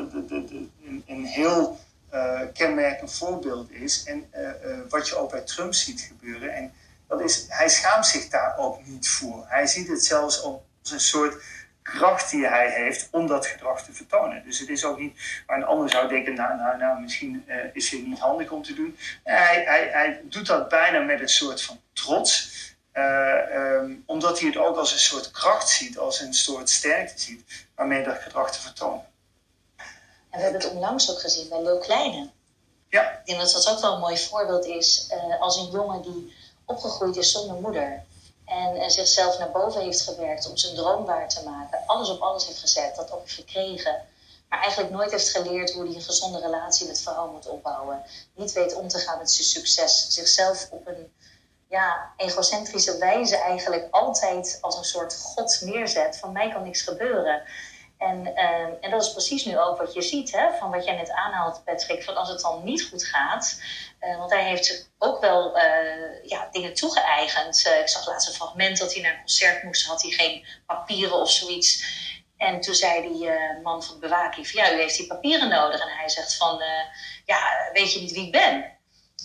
D: een heel uh, kenmerkend voorbeeld is. En uh, uh, wat je ook bij Trump ziet gebeuren. En dat is, hij schaamt zich daar ook niet voor. Hij ziet het zelfs als een soort kracht die hij heeft om dat gedrag te vertonen. Dus het is ook niet waar een ander zou denken, nou, nou, nou misschien is het niet handig om te doen. Hij, hij, hij doet dat bijna met een soort van trots. Um, omdat hij het ook als een soort kracht ziet, als een soort sterkte ziet, waarmee dat gedrag te vertonen.
F: En we hebben het onlangs ook gezien bij Leo Kleine.
D: Ja.
F: Ik denk dat dat ook wel een mooi voorbeeld is uh, als een jongen die opgegroeid is zonder moeder. En uh, zichzelf naar boven heeft gewerkt om zijn droom waar te maken. Alles op alles heeft gezet, dat ook heeft gekregen. Maar eigenlijk nooit heeft geleerd hoe hij een gezonde relatie met vrouwen moet opbouwen. Niet weet om te gaan met zijn succes. Zichzelf op een ja, egocentrische wijze eigenlijk altijd als een soort god neerzet. Van mij kan niks gebeuren. En, uh, en dat is precies nu ook wat je ziet, hè, van wat jij net aanhaalt, Patrick, van als het dan niet goed gaat. Uh, want hij heeft ook wel uh, ja, dingen toegeëigend. ik zag laatst een fragment dat hij naar een concert moest, had hij geen papieren of zoiets. En toen zei die man van de bewaking van ja, u heeft die papieren nodig. En hij zegt van ja, weet je niet wie ik ben?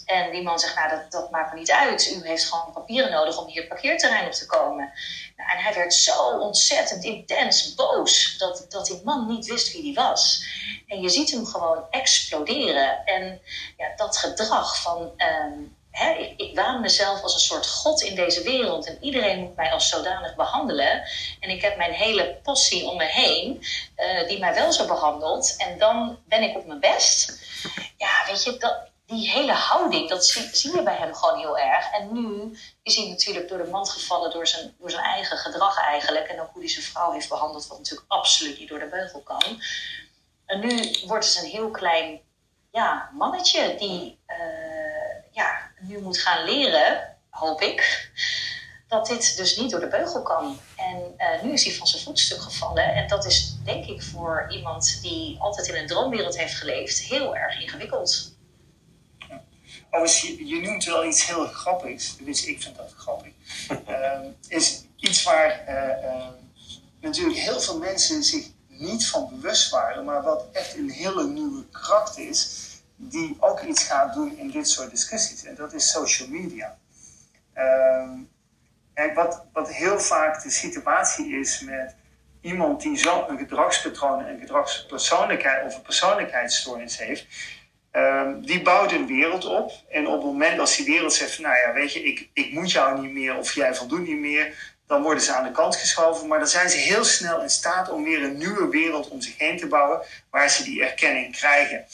F: En die man zegt, nou, dat, dat maakt me niet uit. U heeft gewoon papieren nodig om hier parkeerterrein op te komen. Nou, en hij werd zo ontzettend intens boos dat, dat die man niet wist wie die was. En je ziet hem gewoon exploderen. En ja, dat gedrag van, um, hè, ik, ik mezelf als een soort god in deze wereld. En iedereen moet mij als zodanig behandelen. En ik heb mijn hele possie om me heen, uh, die mij wel zo behandelt. En dan ben ik op mijn best. Ja, weet je, dat, die hele houding, dat zie, je bij hem gewoon heel erg. En nu is hij natuurlijk door de mand gevallen door zijn, door zijn eigen gedrag eigenlijk. En ook hoe hij zijn vrouw heeft behandeld, wat natuurlijk absoluut niet door de beugel kan. En nu wordt het een heel klein ja, mannetje die uh, ja, nu moet gaan leren, hoop ik, dat dit dus niet door de beugel kan. En uh, nu is hij van zijn voetstuk gevallen. En dat is denk ik voor iemand die altijd in een droomwereld heeft geleefd heel erg ingewikkeld.
D: Oh, je, je, noemt wel iets heel grappigs. Dus ik vind dat grappig. uh, is iets waar uh, natuurlijk heel veel mensen zich niet van bewust waren, maar wat echt een hele nieuwe kracht is, die ook iets gaat doen in dit soort discussies. En dat is social media. en ehm, wat, wat heel vaak de situatie is met iemand die zo'n gedragspatroon, een gedragspersoonlijkheid of een persoonlijkheidsstoornis heeft, Ehm, die bouwt een wereld op. En op het moment als die wereld zegt: Nou ja, weet je, ik, ik moet jou niet meer of jij voldoet niet meer. Dan worden ze aan de kant geschoven. Maar dan zijn ze heel snel in staat om weer een nieuwe wereld om zich heen te bouwen. Waar ze die erkenning krijgen.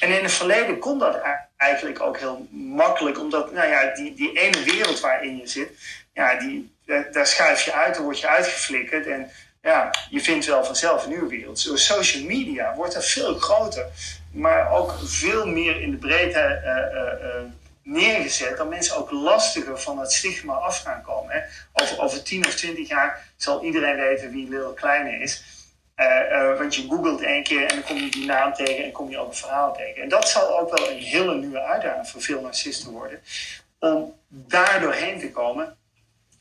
D: En in het verleden kon dat eigenlijk ook heel makkelijk. Omdat nou ja, die, die ene wereld waarin je zit. Ja, die, daar schuif je uit, dan word je uitgeflikkerd. En ja, je vindt wel vanzelf een nieuwe wereld. Door social media wordt dat veel groter, maar ook veel meer in de breedte uh, uh, neergezet, dat mensen ook lastiger van het stigma af gaan komen. Hè. Over, over 10 of 20 jaar zal iedereen weten wie Lil Kleine is. want je googelt één keer en dan kom je die naam tegen en kom je ook een verhaal tegen. En dat zal ook wel een hele nieuwe uitdaging voor veel narcisten worden. Om daar doorheen te komen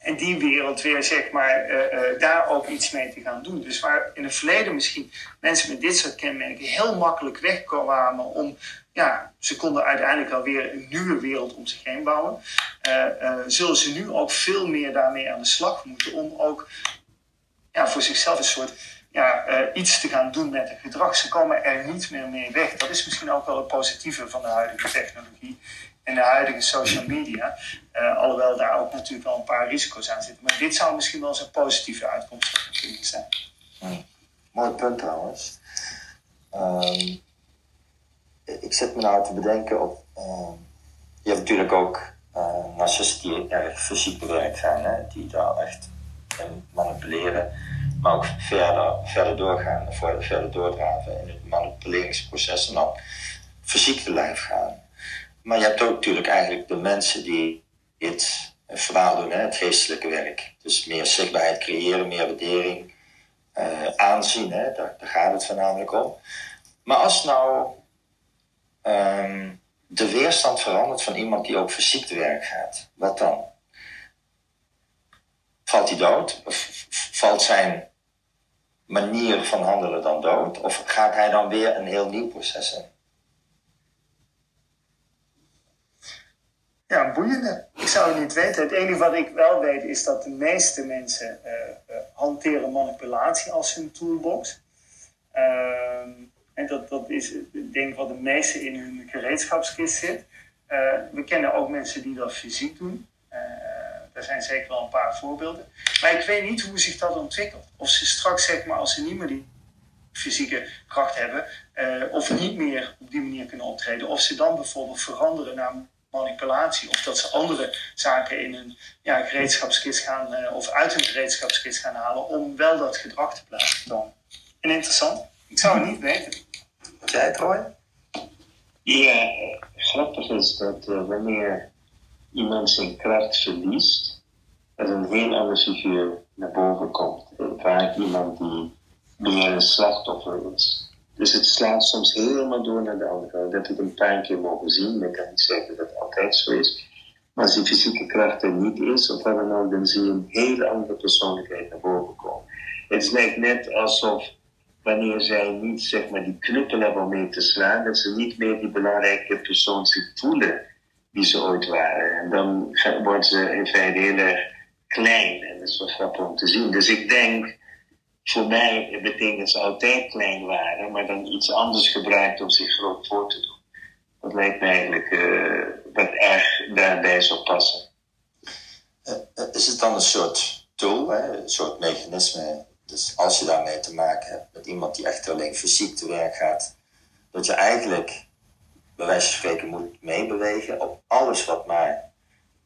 D: en die wereld weer, zeg maar, uh, uh, daar ook iets mee te gaan doen. Dus waar in het verleden misschien mensen met dit soort kenmerken heel makkelijk wegkwamen om, ja, ze konden uiteindelijk alweer een nieuwe wereld om zich heen bouwen. Uh, zullen ze nu ook veel meer daarmee aan de slag moeten om ook ja, voor zichzelf een soort ja, iets te gaan doen met het gedrag. Ze komen er niet meer mee weg. Dat is misschien ook wel het positieve van de huidige technologie en de huidige social media. Uh, alhoewel daar ook natuurlijk wel een paar risico's aan zitten. Maar dit zou misschien wel eens een positieve uitkomst kunnen zijn.
E: Mooi punt trouwens. Um, ik zit me nou te bedenken op. Uh, je hebt natuurlijk ook uh, narcisten die erg fysiek bewerkt zijn, hè? die daar echt manipuleren, maar ook verder, verder doorgaan, verder doordraven in het manipuleringsproces en dan fysiek te lijf gaan. Maar je hebt ook natuurlijk eigenlijk de mensen die het verhaal doen, hè, het geestelijke werk. Dus meer zichtbaarheid creëren, meer waardering, uh, aanzien, hè, daar, daar, gaat het voornamelijk om. Maar als nou um, de weerstand verandert van iemand die ook fysiek te werk gaat, wat dan? Valt hij dood? Of valt zijn manier van handelen dan dood? Of gaat hij dan weer een heel nieuw proces in?
D: Ja, boeiende. Ik zou het niet weten. Het enige wat ik wel weet is dat de meeste mensen uh, uh, hanteren manipulatie als hun toolbox. Uh, en dat, dat is, ik denk wat de meeste in hun gereedschapskist zit. Uh, we kennen ook mensen die dat fysiek doen. er zijn zeker wel een paar voorbeelden. Maar ik weet niet hoe zich dat ontwikkelt. Of ze straks, zeg maar, als ze niet meer die fysieke kracht hebben, of niet meer op die manier kunnen optreden, of ze dan bijvoorbeeld veranderen naar manipulatie. Of dat ze andere zaken in hun ja, gereedschapskist gaan uh, of uit hun gereedschapskist gaan halen om wel dat gedrag te blijven tonen. En interessant. Ik zou het niet weten.
E: Wat jij het, Roy?
B: Ja, grappig is dat uh, wanneer iemand zijn kracht verliest, er een heel andere figuur naar boven komt. Vaak iemand die meer een slachtoffer is. Dus het slaat soms helemaal door naar de andere. Dat heb ik een paar keer mogen zien. Ik kan niet zeggen dat het altijd zo is. Maar als die fysieke kracht er niet is, of dan ook, dan zie je een hele andere persoonlijkheid naar boven komen. Het lijkt net alsof wanneer zij niet zeg maar, die knuppel hebben om mee te slaan, dat ze niet meer die belangrijke persoon zich voelen die ze ooit waren. En dan worden ze in feite heel erg klein. En dat is wel grappig om te zien. Dus ik denk voor mij betekent ze altijd klein waren, maar dan iets anders gebruikt om zich groot voor te doen. Dat lijkt me eigenlijk wat erg daarbij zou passen.
E: Uh, is het dan een soort tool, hè? een soort mechanisme? Dus als je daarmee te maken hebt met iemand die echt alleen fysiek te werk gaat, dat je eigenlijk, bij wijze van spreken, moet meebewegen op alles wat maar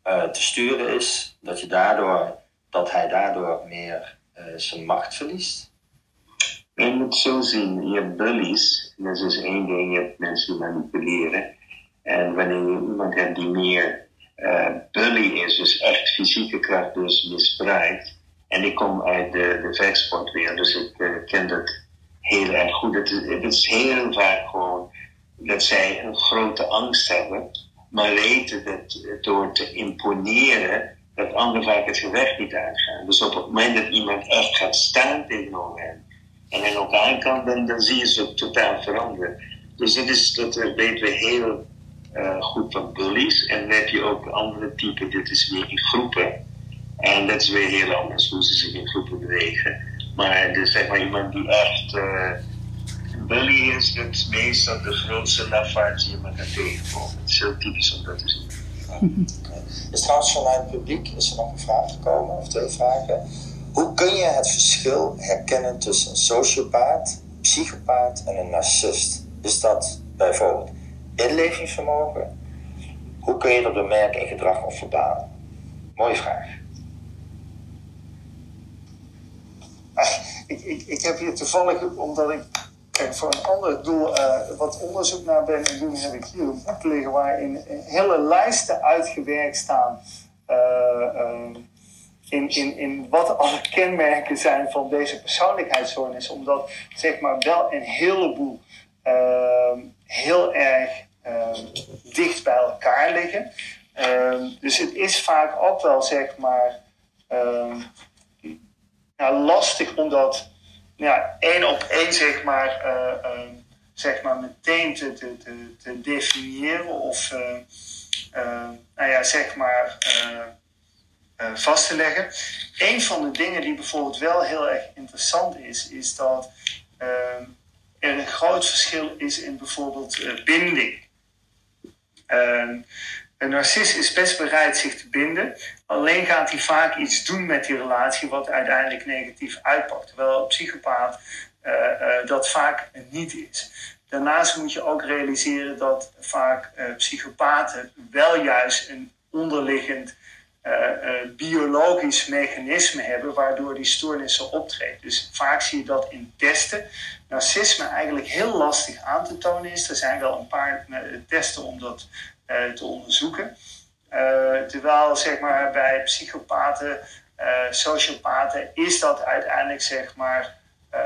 E: te sturen is, dat, je daardoor, dat hij daardoor meer zijn macht verliest?
B: Je moet zo zien, je hebt bullies, dat is dus één ding, je hebt mensen die manipuleren. En wanneer je iemand hebt die meer uh, bully is, dus echt fysieke kracht dus misbruikt. En ik kom uit de, de vechtsportwereld, dus ik uh, ken dat heel erg goed. Het is, het is heel vaak gewoon dat zij een grote angst hebben, maar weten dat door te imponeren dat anderen vaak het gevecht niet uitgaan. Dus op het moment dat iemand echt gaat staan tegenover hen en aan kan, dan, dan zie je ze totaal veranderen. Dus dat, is, dat weten we heel uh, goed van bullies. En dan heb je ook andere typen, dit is meer in groepen. En dat is weer heel anders hoe ze zich in groepen bewegen. Maar dus zeg maar iemand die echt uh,
C: bully is het meestal de grootste lafaard die je maar kan tegenkomen. Het is heel typisch om dat te zien.
E: Is trouwens vanuit het publiek is er nog een vraag gekomen, of twee vragen. Hoe kun je het verschil herkennen tussen een sociopaat, psychopaat en een narcist? Is dat bijvoorbeeld inlevingsvermogen? Hoe kun je dat bemerken in gedrag of verbaal? Mooie vraag.
D: Ik, ik, ik heb hier toevallig, omdat ik kijk, voor een ander doel uh, wat onderzoek naar ben en doen, heb ik hier een boek liggen waarin hele lijsten uitgewerkt staan. Uh, uh, in, in, in wat alle kenmerken zijn van deze persoonlijkheidsstoornis. Omdat zeg maar wel een heleboel heel erg dicht bij elkaar liggen. dus het is vaak ook wel zeg maar nou, lastig om dat ja, één op één zeg maar, uh, uh, zeg maar meteen te, te, te, te definiëren of uh, nou ja, zeg maar, vast te leggen. Een van de dingen die bijvoorbeeld wel heel erg interessant is, is dat er een groot verschil is in bijvoorbeeld binding. Een narcist is best bereid zich te binden, alleen gaat hij vaak iets doen met die relatie wat uiteindelijk negatief uitpakt. Terwijl een psychopaat uh, uh, dat vaak niet is. Daarnaast moet je ook realiseren dat vaak uh, psychopaten wel juist een onderliggend biologisch mechanisme hebben waardoor die stoornissen optreden. Dus vaak zie je dat in testen. Narcisme eigenlijk heel lastig aan te tonen is. Er zijn wel een paar testen om dat eh, te onderzoeken. Eh, terwijl zeg maar, bij psychopaten, eh, sociopaten, is dat uiteindelijk zeg maar,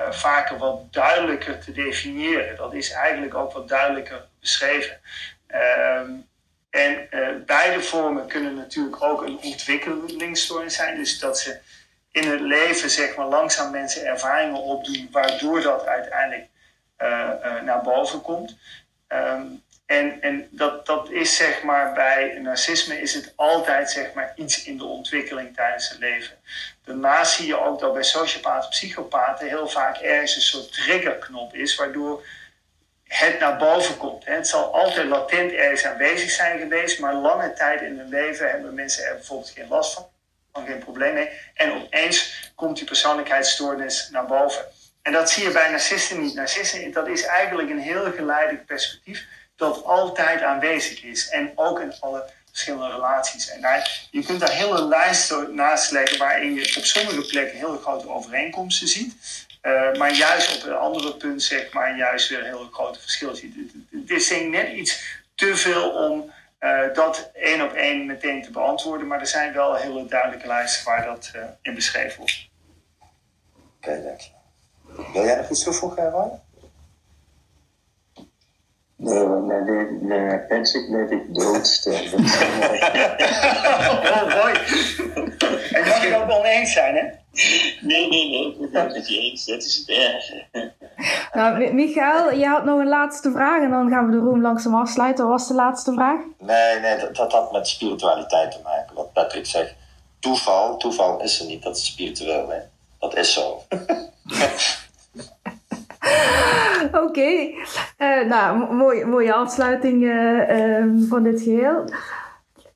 D: vaker wat duidelijker te definiëren. Dat is eigenlijk ook wat duidelijker beschreven. Ehm, en beide vormen kunnen natuurlijk ook een ontwikkelingsstoornis zijn. Dus dat ze in het leven zeg maar, langzaam mensen ervaringen opdoen, waardoor dat uiteindelijk naar boven komt. Ehm, en, en dat, dat is zeg maar bij narcisme is het altijd zeg maar iets in de ontwikkeling tijdens het leven. Daarnaast zie je ook dat bij sociopaten, psychopaten heel vaak ergens een soort triggerknop is, waardoor het naar boven komt. Het zal altijd latent ergens aanwezig zijn geweest, maar lange tijd in hun leven hebben mensen er bijvoorbeeld geen last van, van geen probleem mee. En opeens komt die persoonlijkheidsstoornis naar boven. En dat zie je bij narcisten niet. Narcisten, dat is eigenlijk een heel geleidelijk perspectief dat altijd aanwezig is. En ook in alle verschillende relaties. En daar, je kunt daar hele lijsten naast leggen waarin je op sommige plekken hele grote overeenkomsten ziet. Uh, maar juist op een andere punt zeg maar juist weer een hele grote verschil ziet. Het is net iets te veel om uh, dat één op één meteen te beantwoorden. Maar er zijn wel hele duidelijke lijsten waar dat uh, in beschreven wordt.
E: Oké, okay, je. Wil jij nog iets toevoegen, Roy?
B: Nee, want na de, de Patrick bleef ik doodsterven.
D: oh, mooi. En mag je ook oneens zijn, hè?
C: Nee, nee, nee, ik ben het met je eens. Dat is het erge.
A: Nou, Michael, je had nog een laatste vraag en dan gaan we de room langzaam afsluiten. Wat was de laatste vraag?
E: Nee, nee, dat, dat had met spiritualiteit te maken. Wat Patrick zegt. Toeval, toeval is er niet. Dat is spiritueel, hè. Dat is zo.
A: Oké, uh, nou, mooie, mooie afsluiting uh, um, van dit geheel.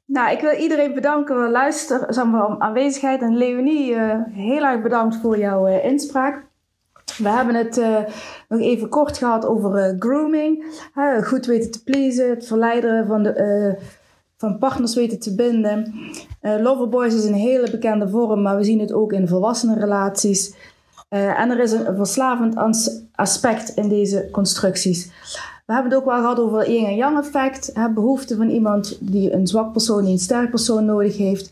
A: Nou, ik wil iedereen bedanken voor luisteren, voor aanwezigheid. En Leonie, uh, heel erg bedankt voor jouw inspraak. We hebben het nog even kort gehad over grooming. goed weten te pleasen, het verleideren van, de, van partners weten te binden. Loverboys is een hele bekende vorm, maar we zien het ook in volwassenen relaties. Uh, en er is een verslavend aspect in deze constructies. We hebben het ook wel gehad over yin en yang effect. Het behoefte van iemand die een zwak persoon, die een sterk persoon nodig heeft.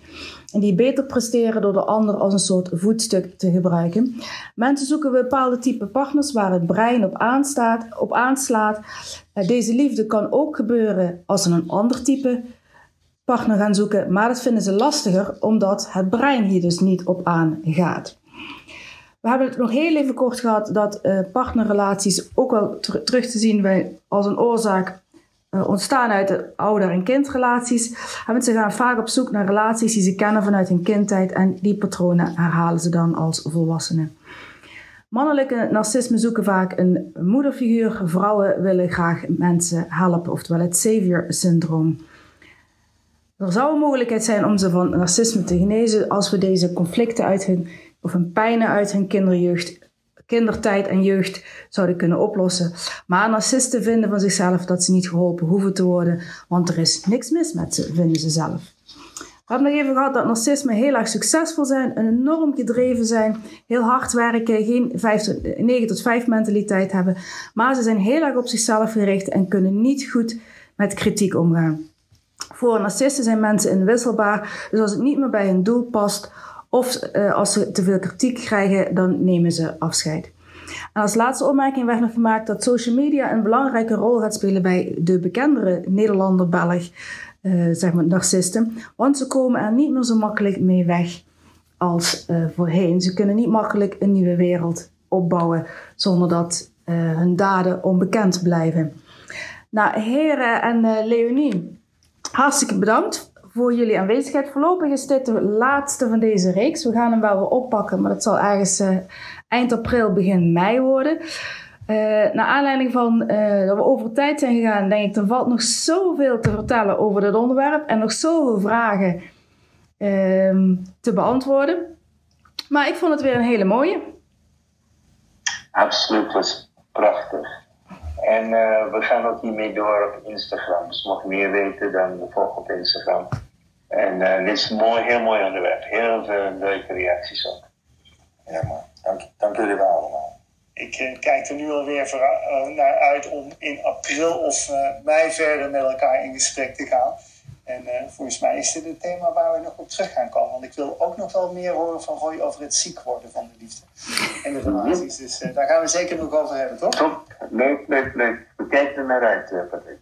A: En die beter presteren door de ander als een soort voetstuk te gebruiken. Mensen zoeken bepaalde type partners waar het brein op, aanstaat, op aanslaat. Uh, deze liefde kan ook gebeuren als ze een ander type partner gaan zoeken. Maar dat vinden ze lastiger omdat het brein hier dus niet op aangaat. We hebben het nog heel even kort gehad dat uh, partnerrelaties ook wel ter terug te zien bij, als een oorzaak uh, ontstaan uit de ouder- en kindrelaties. Hebben ze gaan vaak op zoek naar relaties die ze kennen vanuit hun kindtijd en die patronen herhalen ze dan als volwassenen. Mannelijke narcisme zoeken vaak een moederfiguur. Vrouwen willen graag mensen helpen, oftewel het savior-syndroom. Er zou een mogelijkheid zijn om ze van narcisme te genezen als we deze conflicten uit hun, of hun pijnen uit hun kinderjeugd, kindertijd en jeugd zouden kunnen oplossen. Maar narcisten vinden van zichzelf dat ze niet geholpen hoeven te worden, want er is niks mis met ze, vinden ze zelf. We hebben nog even gehad dat narcisme heel erg succesvol zijn, enorm gedreven zijn, heel hard werken, geen 9 tot 5 mentaliteit hebben. Maar ze zijn heel erg op zichzelf gericht en kunnen niet goed met kritiek omgaan. Voor narcisten zijn mensen inwisselbaar, dus als het niet meer bij hun doel past of uh, als ze te veel kritiek krijgen, dan nemen ze afscheid. En als laatste opmerking werd nog gemaakt dat social media een belangrijke rol gaat spelen bij de bekendere Nederlander, Belg, uh, zeg maar narcisten. Want ze komen er niet meer zo makkelijk mee weg als uh, voorheen. Ze kunnen niet makkelijk een nieuwe wereld opbouwen zonder dat hun daden onbekend blijven. Nou, heren en Leonie, hartstikke bedankt voor jullie aanwezigheid. Voorlopig is dit de laatste van deze reeks. We gaan hem wel weer oppakken, maar dat zal ergens uh, eind april, begin mei worden. Uh, naar aanleiding van uh, dat we over tijd zijn gegaan, denk ik, er valt nog zoveel te vertellen over dit onderwerp en nog zoveel vragen uh, te beantwoorden. Maar ik vond het weer een hele mooie.
B: Absoluut, was prachtig. En we gaan ook hiermee door op Instagram. Dus mocht je meer weten, dan volg op Instagram. En uh, dit is een mooi, heel mooi onderwerp. Heel veel leuke reacties ook.
E: Ja, man. Dank, dank jullie wel allemaal.
D: Ik uh, kijk er nu alweer voor, naar uit om in april of mei verder met elkaar in gesprek te gaan. En uh, volgens mij is dit een thema waar we nog op terug gaan komen. Want ik wil ook nog wel meer horen van Roy over het ziek worden van de liefde. En de relaties. Dus uh, daar gaan we zeker nog over hebben, toch?
B: Top. Leuk, leuk, leuk. We kijken er naar uit, Patrick.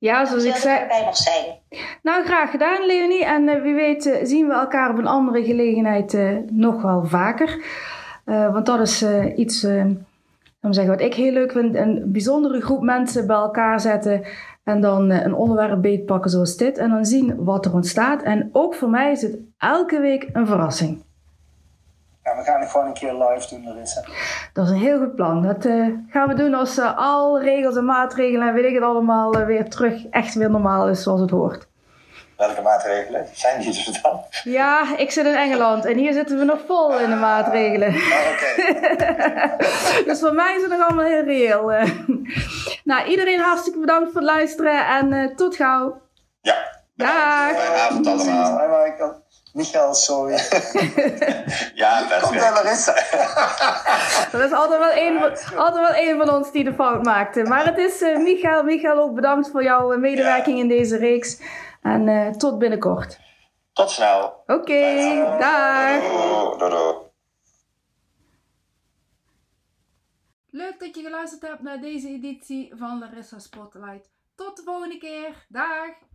A: Ja, zoals ik zei.
F: erbij mag zijn.
A: Nou, graag gedaan, Leonie. En wie weet zien we elkaar op een andere gelegenheid nog wel vaker. want dat is iets, om zeggen, wat ik heel leuk vind. Een bijzondere groep mensen bij elkaar zetten en dan een onderwerp beetpakken zoals dit. En dan zien wat er ontstaat. En ook voor mij is het elke week een verrassing.
D: Ja, we gaan het gewoon een keer live doen, Larissa.
A: Dat is een heel goed plan. Dat uh, gaan we doen als uh, al regels en maatregelen en weet ik het allemaal uh, weer terug echt weer normaal is zoals het hoort.
E: Welke maatregelen zijn die dus dan?
A: Ja, ik zit in Engeland en hier zitten we nog vol in de maatregelen.
E: Oh, oké.
A: dus voor mij is het nog allemaal heel reëel. nou, iedereen hartstikke bedankt voor het luisteren en uh, tot gauw.
E: Ja.
A: Dag.
E: Fijne avond allemaal.
D: Hoi Michael. Michael, sorry.
E: ja, best
D: Komt wel Larissa.
A: Er is altijd wel, één, altijd wel één van ons die de fout maakte. Maar het is uh, Michael. Michael, ook bedankt voor jouw medewerking ja. in deze reeks. En uh, tot binnenkort.
E: Tot snel.
A: Oké, okay, dag.
E: Doei, doei.
A: Leuk dat je geluisterd hebt naar deze editie van Larissa Spotlight. Tot de volgende keer. Dag.